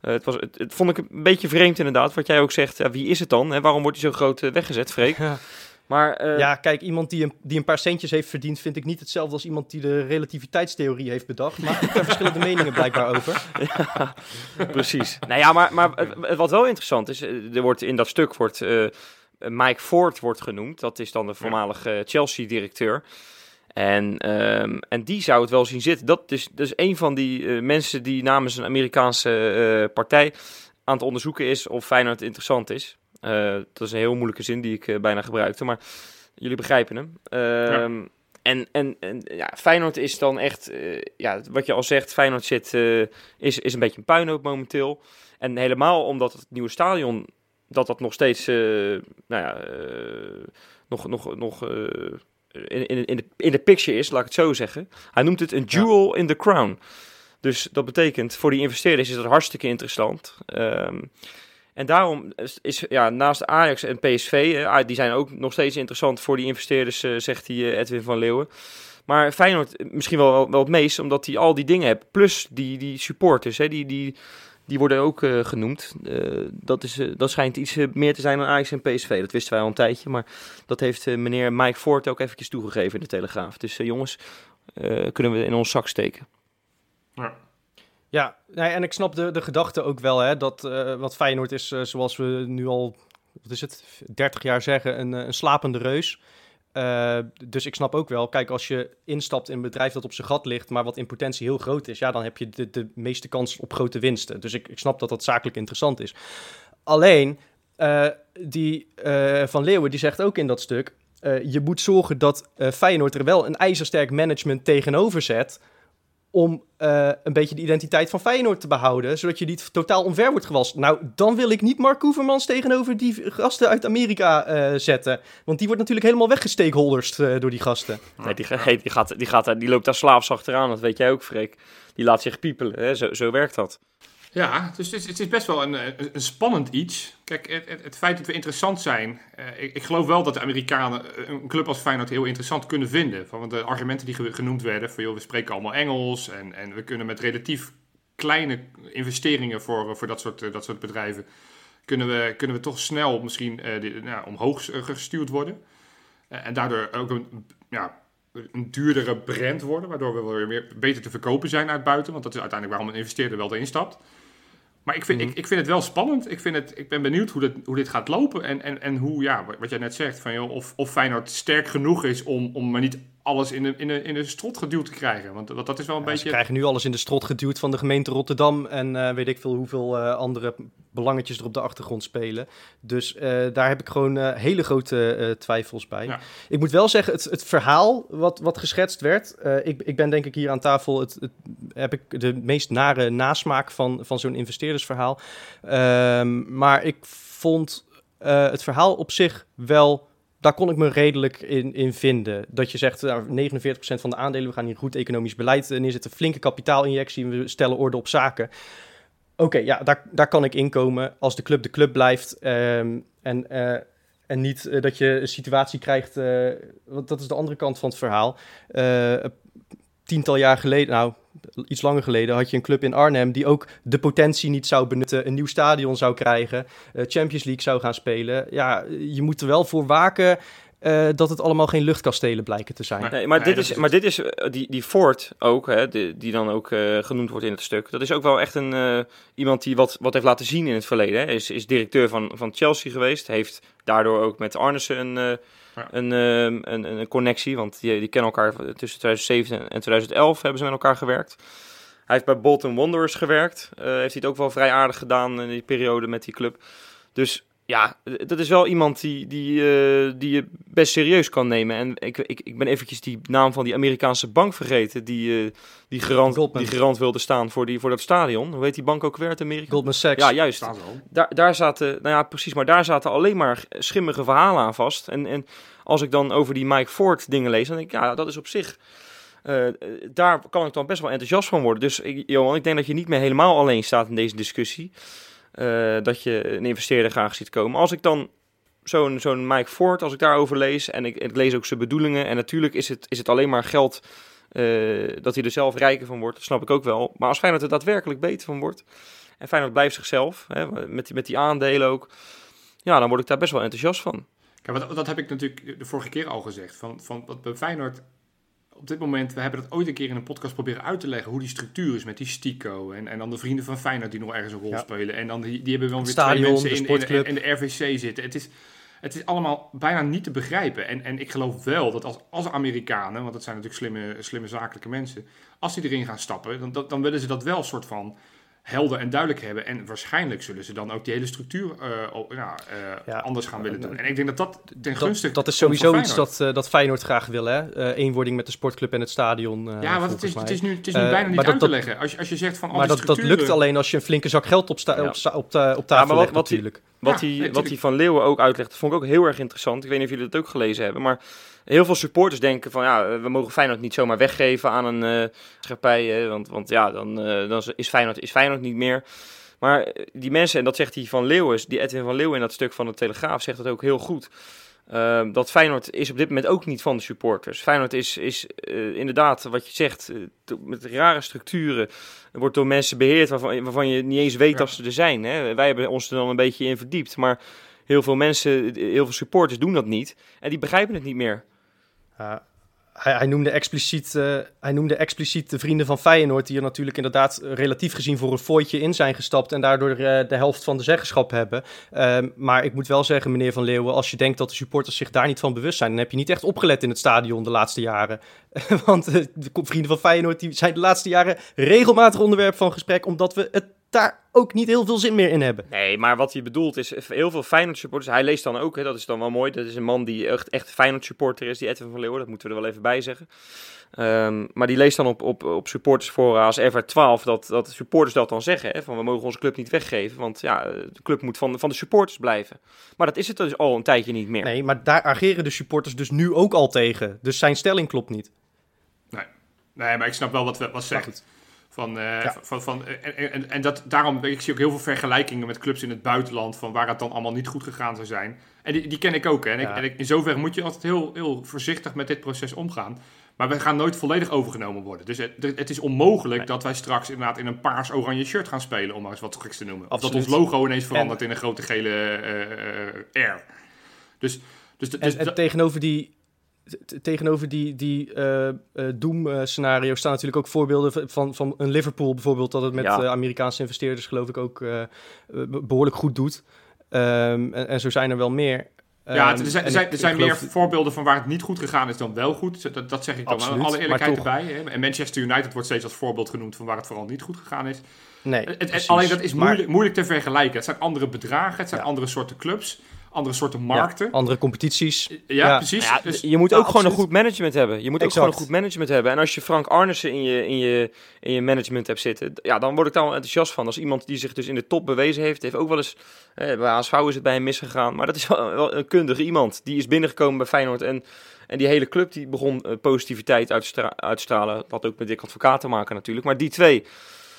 Speaker 3: Eh, het, was, het, het vond ik een beetje vreemd inderdaad, wat jij ook zegt. Ja, wie is het dan? Hè? Waarom wordt hij zo groot eh, weggezet, Freek?
Speaker 1: Ja.
Speaker 3: Maar, eh,
Speaker 1: Ja, kijk, iemand die een, die een paar centjes heeft verdiend, vind ik niet hetzelfde als iemand die de relativiteitstheorie heeft bedacht. Maar ik heb daar verschillende meningen blijkbaar over.
Speaker 3: Precies. nou ja, maar, maar eh, wat wel interessant is, eh, er wordt in dat stuk wordt eh, Mike Ford wordt genoemd. Dat is dan de voormalige eh, Chelsea-directeur. En, ehm, en die zou het wel zien zitten. Dat is dus een van die eh, mensen die namens een Amerikaanse eh, partij aan het onderzoeken is of Feyenoord interessant is. Eh, dat is een heel moeilijke zin die ik eh, bijna gebruikte, maar jullie begrijpen hem. Ehm, En, en, en ja, Feyenoord is dan echt, eh, ja, wat je al zegt, Feyenoord zit, is, is een beetje een puinhoop momenteel. En helemaal omdat het nieuwe stadion, dat dat nog steeds, nou ja, nog, nog, nog in, in, in, de, in de picture is, laat ik het zo zeggen. Hij noemt het een jewel in the crown. Dus dat betekent, voor die investeerders is dat hartstikke interessant. Ehm, en daarom is, ja, naast Ajax en PSV, ah, die zijn ook nog steeds interessant voor die investeerders, eh, zegt die eh, Edwin van Leeuwen. Maar Feyenoord eh, misschien wel, wel het meest, omdat hij al die dingen heeft. Plus die, die supporters, hè, die, die, die worden ook genoemd. Dat, is, dat schijnt iets meer te zijn dan Ajax en PSV. Dat wisten wij al een tijdje, maar dat heeft meneer Mike Ford ook eventjes toegegeven in de Telegraaf. Dus jongens, kunnen we in ons zak steken.
Speaker 2: ja.
Speaker 1: Ja, nee, en ik snap de, de gedachte ook wel, hè, dat eh, wat Feyenoord is, eh, zoals we nu al, wat is het, 30 jaar zeggen, een, eh, een slapende reus. Dus ik snap ook wel, kijk, als je instapt in een bedrijf dat op zijn gat ligt, maar wat in potentie heel groot is, ja, dan heb je de, de meeste kans op grote winsten. Dus ik, ik snap dat dat zakelijk interessant is. Alleen, die Van Leeuwen, die zegt ook in dat stuk, je moet zorgen dat Feyenoord er wel een ijzersterk management tegenover zet, om eh, een beetje de identiteit van Feyenoord te behouden, zodat je niet totaal omver wordt gewast. Nou, dan wil ik niet Mark Koevermans tegenover die gasten uit Amerika eh, zetten. Want die wordt natuurlijk helemaal weggesteekholderd eh, door die gasten.
Speaker 3: Nee, die, die, gaat, die, gaat, die loopt daar slaafs achteraan, dat weet jij ook, Freek. Die laat zich piepelen, hè? Zo, zo werkt dat.
Speaker 2: Ja, dus het is, het is best wel een, een, een spannend iets. Kijk, het, het, feit dat we interessant zijn. eh, ik, ik geloof wel dat de Amerikanen een club als Feyenoord heel interessant kunnen vinden. Van de argumenten die ge- genoemd werden: van joh, we spreken allemaal Engels. En, en we kunnen met relatief kleine investeringen voor, voor dat, soort, eh, dat soort bedrijven. Kunnen we, kunnen we toch snel misschien eh, nou, omhoog eh, gestuurd worden. Eh, en daardoor ook een, ja, een duurdere brand worden, waardoor we weer beter te verkopen zijn uit buiten. Want dat is uiteindelijk waarom een investeerder wel erin stapt. Maar ik vind,
Speaker 1: Mhm.
Speaker 2: ik, ik vind het wel spannend. Ik, vind het, ik ben benieuwd hoe dit, hoe dit gaat lopen. En, en, en hoe, ja, wat jij net zegt, van, joh, of, of Feyenoord sterk genoeg is om, om maar niet alles in de, in, de, in de strot geduwd te krijgen. Want dat, dat is wel een
Speaker 1: Ja, Ze
Speaker 2: beetje...
Speaker 1: krijgen nu alles in de strot geduwd van de gemeente Rotterdam en eh, weet ik veel hoeveel eh, andere belangetjes er op de achtergrond spelen. Dus eh, daar heb ik gewoon hele grote twijfels bij.
Speaker 2: Ja.
Speaker 1: Ik moet wel zeggen, het, het verhaal wat, wat geschetst werd, ik, ik ben denk ik hier aan tafel, het, het, heb ik de meest nare nasmaak van, van zo'n investeerdersverhaal. Ehm, maar ik vond het verhaal op zich wel daar kon ik me redelijk in, in vinden. Dat je zegt, nou, 49% van de aandelen, we gaan hier goed economisch beleid eh, neerzetten, flinke kapitaalinjectie, we stellen orde op zaken. Oké, ja, daar, daar kan ik inkomen als de club de club blijft. ehm, en, eh, en niet eh, dat je een situatie krijgt, want dat is de andere kant van het verhaal. Tiental jaar geleden, nou, iets langer geleden, had je een club in Arnhem die ook de potentie niet zou benutten, een nieuw stadion zou krijgen, eh, Champions League zou gaan spelen. Ja, je moet er wel voor waken eh, dat het allemaal geen luchtkastelen blijken te zijn.
Speaker 2: Nee.
Speaker 3: Nee, maar,
Speaker 2: Nee,
Speaker 3: dit is,
Speaker 2: is
Speaker 3: maar dit is, eh, die, die Ford ook, hè, die, die dan ook eh, genoemd wordt in het stuk. Dat is ook wel echt een, eh, iemand die wat, wat heeft laten zien in het verleden. Hè. Is, is directeur van, van Chelsea geweest. Heeft daardoor ook met Arnissen een, eh,
Speaker 2: Ja.
Speaker 3: een, eh, een, een, een connectie. Want die, die kennen elkaar tussen 2007 en 2011 hebben ze met elkaar gewerkt. Hij heeft bij Bolton Wanderers gewerkt. Eh, heeft hij het ook wel vrij aardig gedaan in die periode met die club. Dus ja, dat is wel iemand die, die, eh, die je best serieus kan nemen. En ik, ik, ik ben eventjes die naam van die Amerikaanse bank vergeten. Die, eh, die, garant,
Speaker 1: Goldman.
Speaker 3: die garant wilde staan voor, die, voor dat stadion. Hoe heet die bank ook weer uit Amerika?
Speaker 1: Goldman Sachs.
Speaker 3: Ja, juist. Daar, daar zaten, nou ja, precies, maar daar zaten alleen maar schimmige verhalen aan vast. En, en als ik dan over die Mike Ford dingen lees, dan denk ik, ja, dat is op zich. eh, daar kan ik dan best wel enthousiast van worden. Dus ik- Johan, ik denk dat je niet meer helemaal alleen staat in deze discussie. Eh, dat je een investeerder graag ziet komen. Als ik dan zo'n zo'n Mike Ford, als ik daarover lees en ik, ik lees ook zijn bedoelingen. En natuurlijk is het, is het alleen maar geld eh, dat hij er zelf rijker van wordt. Dat snap ik ook wel. Maar als Feyenoord er daadwerkelijk beter van wordt. En Feyenoord blijft zichzelf, hè, met, die, met die aandelen ook. Ja, dan word ik daar best wel enthousiast van.
Speaker 2: Kijk, wat, dat heb ik natuurlijk de vorige keer al gezegd. Van, van wat bij Feyenoord op dit moment, we hebben dat ooit een keer in een podcast proberen uit te leggen hoe die structuur is met die Stico en, en dan de vrienden van Feyenoord die nog ergens een rol
Speaker 1: Ja.
Speaker 2: spelen. En dan die, die hebben wel weer
Speaker 1: stadion,
Speaker 2: twee mensen
Speaker 1: de
Speaker 2: in, in, in de RVC zitten. Het is, het is allemaal bijna niet te begrijpen. En, en ik geloof wel dat als, als Amerikanen, want dat zijn natuurlijk slimme, slimme zakelijke mensen, als die erin gaan stappen, dan, dan, dan willen ze dat wel een soort van helder en duidelijk hebben. En waarschijlijk zullen ze dan ook die hele structuur eh, op- ja, eh,
Speaker 1: Ja.
Speaker 2: anders gaan willen doen. En ik denk dat dat ten gunste
Speaker 1: Dat, dat is sowieso iets dat, eh, dat Feyenoord graag wil, hè? Eh, eenwording met de sportclub en het stadion. eh,
Speaker 2: Ja, want het is, het is nu, het is nu bijna niet
Speaker 1: maar
Speaker 2: uit te leggen. Als je, als je zegt van al
Speaker 1: maar
Speaker 2: die
Speaker 1: dat, dat lukt alleen als je een flinke zak geld op, sta,
Speaker 3: Ja.
Speaker 1: op, sta- op, ta- op tafel
Speaker 3: maar wat-
Speaker 1: legt
Speaker 3: wat die-
Speaker 1: natuurlijk.
Speaker 3: Wat,
Speaker 2: Ja,
Speaker 3: hij,
Speaker 2: nee,
Speaker 3: wat
Speaker 2: tuurlijk.
Speaker 3: van Leeuwen ook uitlegt, dat vond ik ook heel erg interessant. Ik weet niet of jullie dat ook gelezen hebben, maar heel veel supporters denken van ja, we mogen Feyenoord niet zomaar weggeven aan een eh maatschappij, hè, want, want ja, dan, eh, dan is, Feyenoord, is Feyenoord niet meer. Maar eh, die mensen, en dat zegt hij van Leeuwen, die Edwin van Leeuwen in dat stuk van de Telegraaf zegt dat ook heel goed. Ehm, dat Feyenoord is op dit moment ook niet van de supporters. Feyenoord is, is inderdaad, wat je zegt, met rare structuren. wordt door mensen beheerd waarvan, waarvan je niet eens weet
Speaker 2: Ja.
Speaker 3: dat ze er zijn. Hè? Wij hebben ons er dan een beetje in verdiept. Maar heel veel mensen, heel veel supporters doen dat niet. En die begrijpen het niet meer.
Speaker 1: Ja, hij, hij, noemde expliciet, eh, hij noemde expliciet de vrienden van Feyenoord... die er natuurlijk inderdaad eh, relatief gezien voor een fooitje in zijn gestapt... en daardoor eh, de helft van de zeggenschap hebben. Ehm, maar ik moet wel zeggen, meneer Van Leeuwen... als je denkt dat de supporters zich daar niet van bewust zijn... dan heb je niet echt opgelet in het stadion de laatste jaren. Want eh, de vrienden van Feyenoord die zijn de laatste jaren... regelmatig onderwerp van gesprek... omdat we het daar ook niet heel veel zin meer in hebben.
Speaker 3: Nee, maar wat hij bedoelt is heel veel Feyenoord supporters. Hij leest dan ook, hè, dat is dan wel mooi. Dat is een man die echt, echt Feyenoord supporter is, die Edwin van Leeuwen. Dat moeten we er wel even bij zeggen. Ehm, maar die leest dan op, op, op supportersfora als Ever 12 dat, dat de supporters dat dan zeggen. Hè, van we mogen onze club niet weggeven, want ja, de club moet van, van de supporters blijven. Maar dat is het dus al een tijdje niet meer.
Speaker 1: Nee, maar daar ageren de supporters dus nu ook al tegen. Dus zijn stelling klopt niet.
Speaker 2: Nee, maar ik snap wel wat, we- wat zegt. Van, eh,
Speaker 1: Ja.
Speaker 2: van, van, en, en, en dat, daarom, ik zie ook heel veel vergelijkingen met clubs in het buitenland, van waar het dan allemaal niet goed gegaan zou zijn. En die, die ken ik ook. Hè. En, ik, en ik, in zoverre moet je altijd heel, heel voorzichtig met dit proces omgaan. Maar we gaan nooit volledig overgenomen worden. Dus het, het is onmogelijk
Speaker 1: Nee.
Speaker 2: dat wij straks inderdaad in een paars-oranje shirt gaan spelen, om maar eens wat geks te noemen. Of dat ons logo ineens verandert in een grote gele eh, eh, R. Dus, dus, dus,
Speaker 1: En, en tegenover die tegenover die, die eh eh, doom-scenario staan natuurlijk ook voorbeelden van, van een Liverpool bijvoorbeeld, dat het met
Speaker 3: Ja.
Speaker 1: eh, Amerikaanse investeerders geloof ik ook eh, eh, be- behoorlijk goed doet. Ehm, en, en zo zijn er wel meer.
Speaker 2: Ja,
Speaker 1: Ehm,
Speaker 2: er zijn,
Speaker 1: en
Speaker 2: er zijn, er zijn meer
Speaker 1: geloof-
Speaker 2: voorbeelden van waar het niet goed gegaan is dan wel goed. Dat, dat zeg ik dan
Speaker 1: Absoluut,
Speaker 2: alle eerlijkheid erbij. Hè. En Manchester United wordt steeds als voorbeeld genoemd van waar het vooral niet goed gegaan is.
Speaker 1: Nee,
Speaker 2: Het- het-
Speaker 1: precies.
Speaker 2: alleen dat is
Speaker 1: Maar-
Speaker 2: moeilijk, moeilijk te vergelijken. Het zijn andere bedragen, het zijn
Speaker 1: Ja.
Speaker 2: andere soorten clubs, andere soorten markten. Ja,
Speaker 1: andere competities.
Speaker 2: ja,
Speaker 1: Ja.
Speaker 2: precies.
Speaker 3: Ja,
Speaker 2: Dus-
Speaker 3: je moet ook gewoon een goed management hebben. Je moet ook gewoon een goed management hebben. En als je Frank Arnissen in je, in, je, in je management hebt zitten, ja, dan word ik daar wel enthousiast van. Als iemand die zich dus in de top bewezen heeft, heeft ook wel eens, eh, bij HSV is het bij hem misgegaan, maar dat is wel, wel een kundige iemand. Die is binnengekomen bij Feyenoord en, en die hele club die begon eh, positiviteit uit te stra- uit te stralen. Dat had ook met Dick Advocaat te maken natuurlijk. Maar die twee,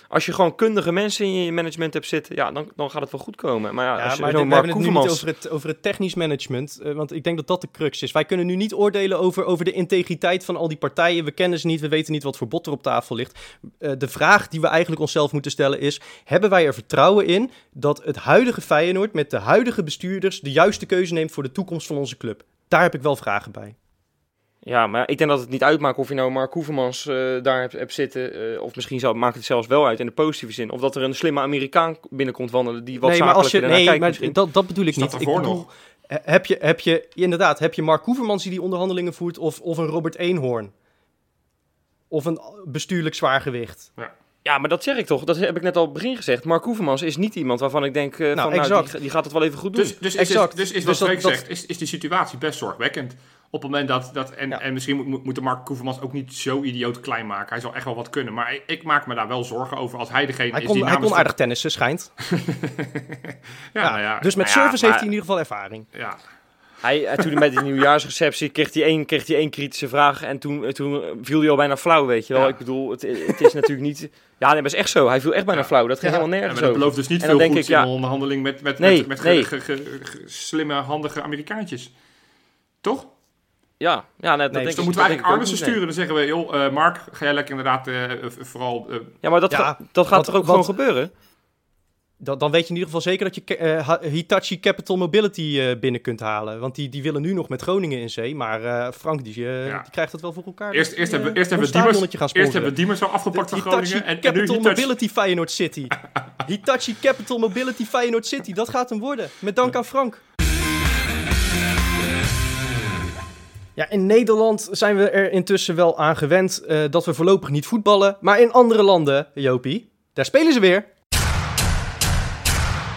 Speaker 3: als je gewoon kundige mensen in je management hebt zitten, ja, dan, dan gaat het wel goed komen. Maar ja,
Speaker 1: Ja,
Speaker 3: als je
Speaker 1: maar we hebben het nu niet over het, over het technisch management, eh, want ik denk dat dat de crux is. Wij kunnen nu niet oordelen over, over de integriteit van al die partijen. We kennen ze niet, we weten niet wat voor bot er op tafel ligt. Eh, de vraag die we eigenlijk onszelf moeten stellen is, hebben wij er vertrouwen in dat het huidige Feyenoord met de huidige bestuurders de juiste keuze neemt voor de toekomst van onze club? Daar heb ik wel vragen bij.
Speaker 3: Ja, maar ik denk dat het niet uitmaakt of je nou Mark Hoevermans eh, daar hebt, hebt zitten. eh, of misschien zou, maakt het zelfs wel uit in de positieve zin. Of dat er een slimme Amerikaan binnenkomt wandelen die wat
Speaker 1: nee, maar als je, nee,
Speaker 3: kijkt
Speaker 1: maar
Speaker 3: misschien.
Speaker 1: dat, dat bedoel ik niet. ik bedoel,
Speaker 2: nog.
Speaker 1: eh, Heb je, heb je, inderdaad, heb je Mark Hoevermans die die onderhandelingen voert of, of een Robert Eenhoorn? Of een bestuurlijk zwaargewicht?
Speaker 3: Ja, maar dat zeg ik toch. Dat heb ik net al op het begin gezegd. Mark Hoevermans is niet iemand waarvan ik denk eh, van, nou, die, die gaat het wel even goed doen.
Speaker 2: Dus, dus,
Speaker 1: Exact.
Speaker 2: dus, dus is
Speaker 1: Dus
Speaker 2: wat
Speaker 1: dat- dat-
Speaker 2: zegt, is, is die situatie best zorgwekkend. Op het moment dat, dat en,
Speaker 1: Ja.
Speaker 2: en misschien moet- moet, de Mark Koevermans ook niet zo idioot klein maken. Hij zal echt wel wat kunnen. Maar ik, ik maak me daar wel zorgen over als hij degene
Speaker 1: Hij
Speaker 2: is
Speaker 1: kon,
Speaker 2: die
Speaker 1: hij kon aardig tennissen, schijnt.
Speaker 2: de- ja,
Speaker 1: Ja,
Speaker 2: nou ja,
Speaker 1: dus met
Speaker 3: nou ja,
Speaker 1: service
Speaker 3: maar-
Speaker 1: heeft hij in ieder geval ervaring.
Speaker 2: ja.
Speaker 3: Hij, eh, toen bij die nieuwjaarsreceptie kreeg hij één, kreeg hij één kritische vraag. En toen, eh, toen viel hij al bijna flauw, weet je wel.
Speaker 2: Ja.
Speaker 3: Ik bedoel, het, het is natuurlijk niet... Ja, nee, maar het is echt zo. Hij viel echt bijna
Speaker 2: Ja.
Speaker 3: flauw. Dat ging
Speaker 1: Ja.
Speaker 3: helemaal
Speaker 2: Ja,
Speaker 3: nergens
Speaker 2: maar dat belooft dus niet
Speaker 3: En dan
Speaker 2: veel
Speaker 3: denk
Speaker 2: goeds
Speaker 3: ik, ja.
Speaker 2: in een onderhandeling met, met,
Speaker 3: Nee,
Speaker 2: met, met ge-
Speaker 3: nee.
Speaker 2: ge- ge- ge- slimme, handige Amerikaantjes. Toch?
Speaker 3: Ja, ja net, dat
Speaker 1: Nee,
Speaker 3: denk
Speaker 2: Dus
Speaker 3: ik-
Speaker 2: dan moeten we
Speaker 3: dat denk
Speaker 2: eigenlijk
Speaker 3: nee.
Speaker 2: sturen. Dan zeggen we, joh, eh, Mark, ga jij lekker inderdaad eh, eh, vooral... eh,
Speaker 3: Ja, maar dat,
Speaker 1: Ja,
Speaker 3: ga- dat gaat toch ook gewoon gebeuren?
Speaker 1: Dan, dan weet je in ieder geval zeker dat je eh, Hitachi Capital Mobility eh, binnen kunt halen. Want die, die willen nu nog met Groningen in zee. Maar eh, Frank, die,
Speaker 2: Ja.
Speaker 1: die krijgt het wel voor elkaar.
Speaker 2: Eerst-
Speaker 1: dat
Speaker 2: eerst
Speaker 1: die,
Speaker 2: hebben we- eerst hebben Diemers- eerst hebben we Diemers al afgepakt
Speaker 1: De
Speaker 2: van
Speaker 1: Hitachi
Speaker 2: Groningen. En, en nu
Speaker 1: Capital
Speaker 2: Hitachi.
Speaker 1: Mobility Feyenoord City. Hitachi Capital Mobility Feyenoord City. Dat gaat hem worden. Met dank aan Frank. Ja, in Nederland zijn we er intussen wel aan gewend eh, dat we voorlopig niet voetballen. Maar in andere landen, Jopie, daar spelen ze weer.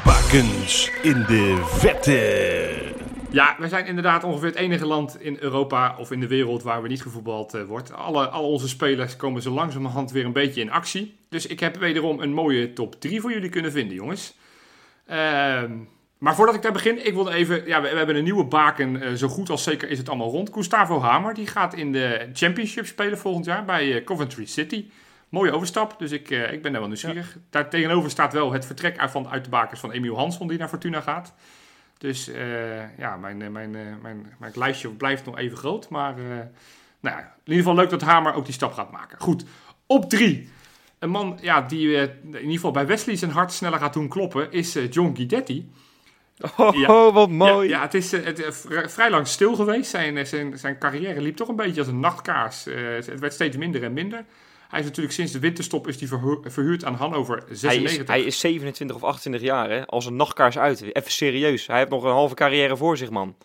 Speaker 4: Bakens in de vette.
Speaker 2: Ja, we zijn inderdaad ongeveer het enige land in Europa of in de wereld waar we niet gevoetbald eh, wordt. Alle, al onze spelers komen zo langzamerhand weer een beetje in actie. Dus ik heb wederom een mooie top 3 voor jullie kunnen vinden, jongens. Ehm, maar voordat ik daar begin, ik wilde even... Ja, we, we hebben een nieuwe baken. eh, zo goed als zeker is het allemaal rond. Gustavo Hamer, die gaat in de Championship spelen volgend jaar bij eh, Coventry City. Mooie overstap, dus ik, eh, ik ben daar wel nieuwsgierig. Daar tegenover staat wel het vertrek uit, van, uit de bakens van Emiel Hansson, die naar Fortuna gaat. Dus ja, mijn, mijn, eh, mijn, mijn lijstje blijft nog even groot. Maar nou, ja, in ieder geval leuk dat Hamer ook die stap gaat maken. Goed, op drie. Een man ja, die in ieder geval bij Wesley zijn hart sneller gaat doen kloppen, is John Guidetti.
Speaker 3: Oh,
Speaker 2: Ja.
Speaker 3: wat mooi.
Speaker 2: Ja, ja, het is eh, het, eh, vri- vrij lang stil geweest. Zijn, eh, zijn, zijn carrière liep toch een beetje als een nachtkaars. Eh, het werd steeds minder en minder. Hij is natuurlijk sinds de winterstop is die verhu- verhuurd aan Hannover
Speaker 3: Hij
Speaker 2: 96.
Speaker 3: is, hij is 27 of 28 jaar, hè? Als een nachtkaars uit. Even serieus. Hij heeft nog een halve carrière voor zich, man.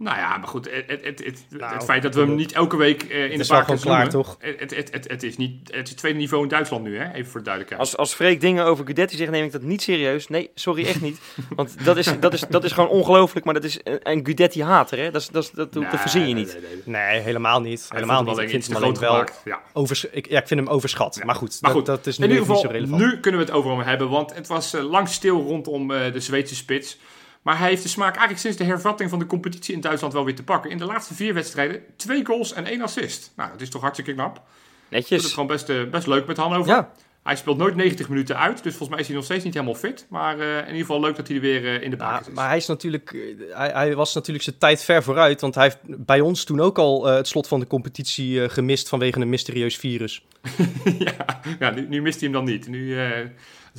Speaker 2: Nou ja, maar goed, het, het, het, het,
Speaker 1: Nou,
Speaker 2: het feit dat we hem niet elke week eh, in de
Speaker 1: gewoon klaar,
Speaker 2: noemen,
Speaker 1: toch?
Speaker 2: Het, het, het, het, is niet, het is tweede niveau in Duitsland nu, hè? even voor de duidelijkheid.
Speaker 3: Als, als Freek dingen over Gudetti zegt, neem ik dat niet serieus. Nee, sorry, echt niet. Want dat is, dat is, dat is gewoon ongelooflijk. Maar dat is een, Gudetti-hater, hè? Dat, is, dat, dat, dat,
Speaker 2: Nee,
Speaker 3: verzin je niet.
Speaker 2: nee, nee, nee.
Speaker 1: Nee, helemaal niet. Helemaal niet. Ik vind hem alleen wel.
Speaker 2: Ja.
Speaker 1: overs ik, ja, ik vind hem overschat.
Speaker 2: Ja.
Speaker 1: Maar goed,
Speaker 2: Maar
Speaker 1: dat,
Speaker 2: goed,
Speaker 1: dat is nu
Speaker 2: In ieder
Speaker 1: niet zo
Speaker 2: geval,
Speaker 1: relevant.
Speaker 2: nu kunnen we het over hem hebben, want het was eh, lang stil rondom eh, de Zweedse spits. Maar hij heeft de smaak eigenlijk sinds de hervatting van de competitie in Duitsland wel weer te pakken. In de laatste vier wedstrijden twee goals en één assist. Nou, dat is toch hartstikke knap. Doet het
Speaker 3: Netjes.
Speaker 2: gewoon best, eh, best leuk met Hannover.
Speaker 1: Ja,
Speaker 2: Hij speelt nooit 90 minuten uit, dus volgens mij is hij nog steeds niet helemaal fit. Maar eh, in ieder geval leuk dat hij er weer eh, in de
Speaker 1: Ja,
Speaker 2: basis is.
Speaker 1: maar hij, is natuurlijk, hij, hij was natuurlijk zijn tijd ver vooruit. Want hij heeft bij ons toen ook al het slot van de competitie gemist vanwege een mysterieus virus.
Speaker 2: ja, ja nu, nu mist hij hem dan niet. Nu, eh,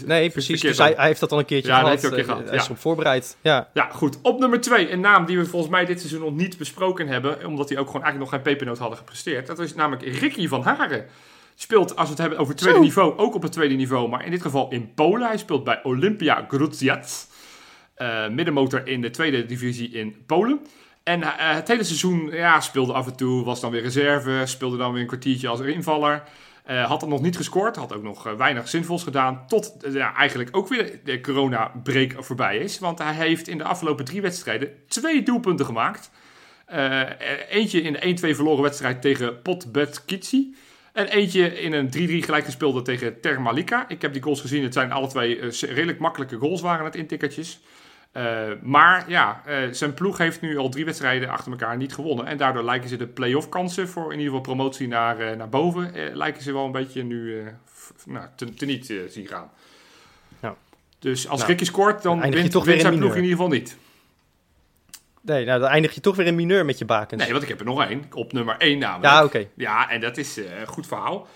Speaker 1: Nee, precies. Dus hij, hij heeft dat al een keertje
Speaker 2: Ja, dat
Speaker 1: gehad.
Speaker 2: heeft hij ook een
Speaker 1: Eh,
Speaker 2: keer
Speaker 1: Hij is
Speaker 2: gehad,
Speaker 1: erop voorbereid. Ja.
Speaker 2: Ja, goed. Op nummer 2, een naam die we volgens mij dit seizoen nog niet besproken hebben, omdat hij ook gewoon eigenlijk nog geen pepernoot hadden gepresteerd. Dat is namelijk Ricky van Haren. Speelt, als we het hebben over tweede
Speaker 1: Zo.
Speaker 2: niveau, ook op het tweede niveau, maar in dit geval in Polen. Hij speelt bij Olympia Grudziac, eh, middenmotor in de tweede divisie in Polen. En eh, het hele seizoen ja, speelde af en toe, was dan weer reserve, speelde dan weer een kwartiertje als invaller. Eh, had dan nog niet gescoord, had ook nog eh, weinig zinvols gedaan. Tot eh, ja, eigenlijk ook weer de corona-break voorbij is. Want hij heeft in de afgelopen drie wedstrijden twee doelpunten gemaakt. Eentje in de 1-2 verloren wedstrijd tegen Potbet Kitsi. En eentje in een 3-3 gelijk gespeelde tegen Termalika. Ik heb die goals gezien. Het zijn alle twee redelijk makkelijke goals waren het intikkertjes. Eh, maar ja, eh, zijn ploeg heeft nu al drie wedstrijden achter elkaar niet gewonnen. En daardoor lijken ze de play-off kansen voor in ieder geval promotie naar, eh, naar boven. lijken ze wel een beetje nu nou, te, teniet zien gaan.
Speaker 1: Ja.
Speaker 2: Dus als
Speaker 1: Nou,
Speaker 2: Ricky scoort, dan
Speaker 1: eindig je
Speaker 2: wint,
Speaker 1: toch
Speaker 2: wint zijn ploeg in ieder geval niet.
Speaker 1: Nee, nou, dan eindig je toch weer in mineur met je bakens.
Speaker 2: Nee, want ik heb er nog één. Op nummer 1 namelijk.
Speaker 1: ja, oké.
Speaker 2: Ja, en dat is een goed verhaal.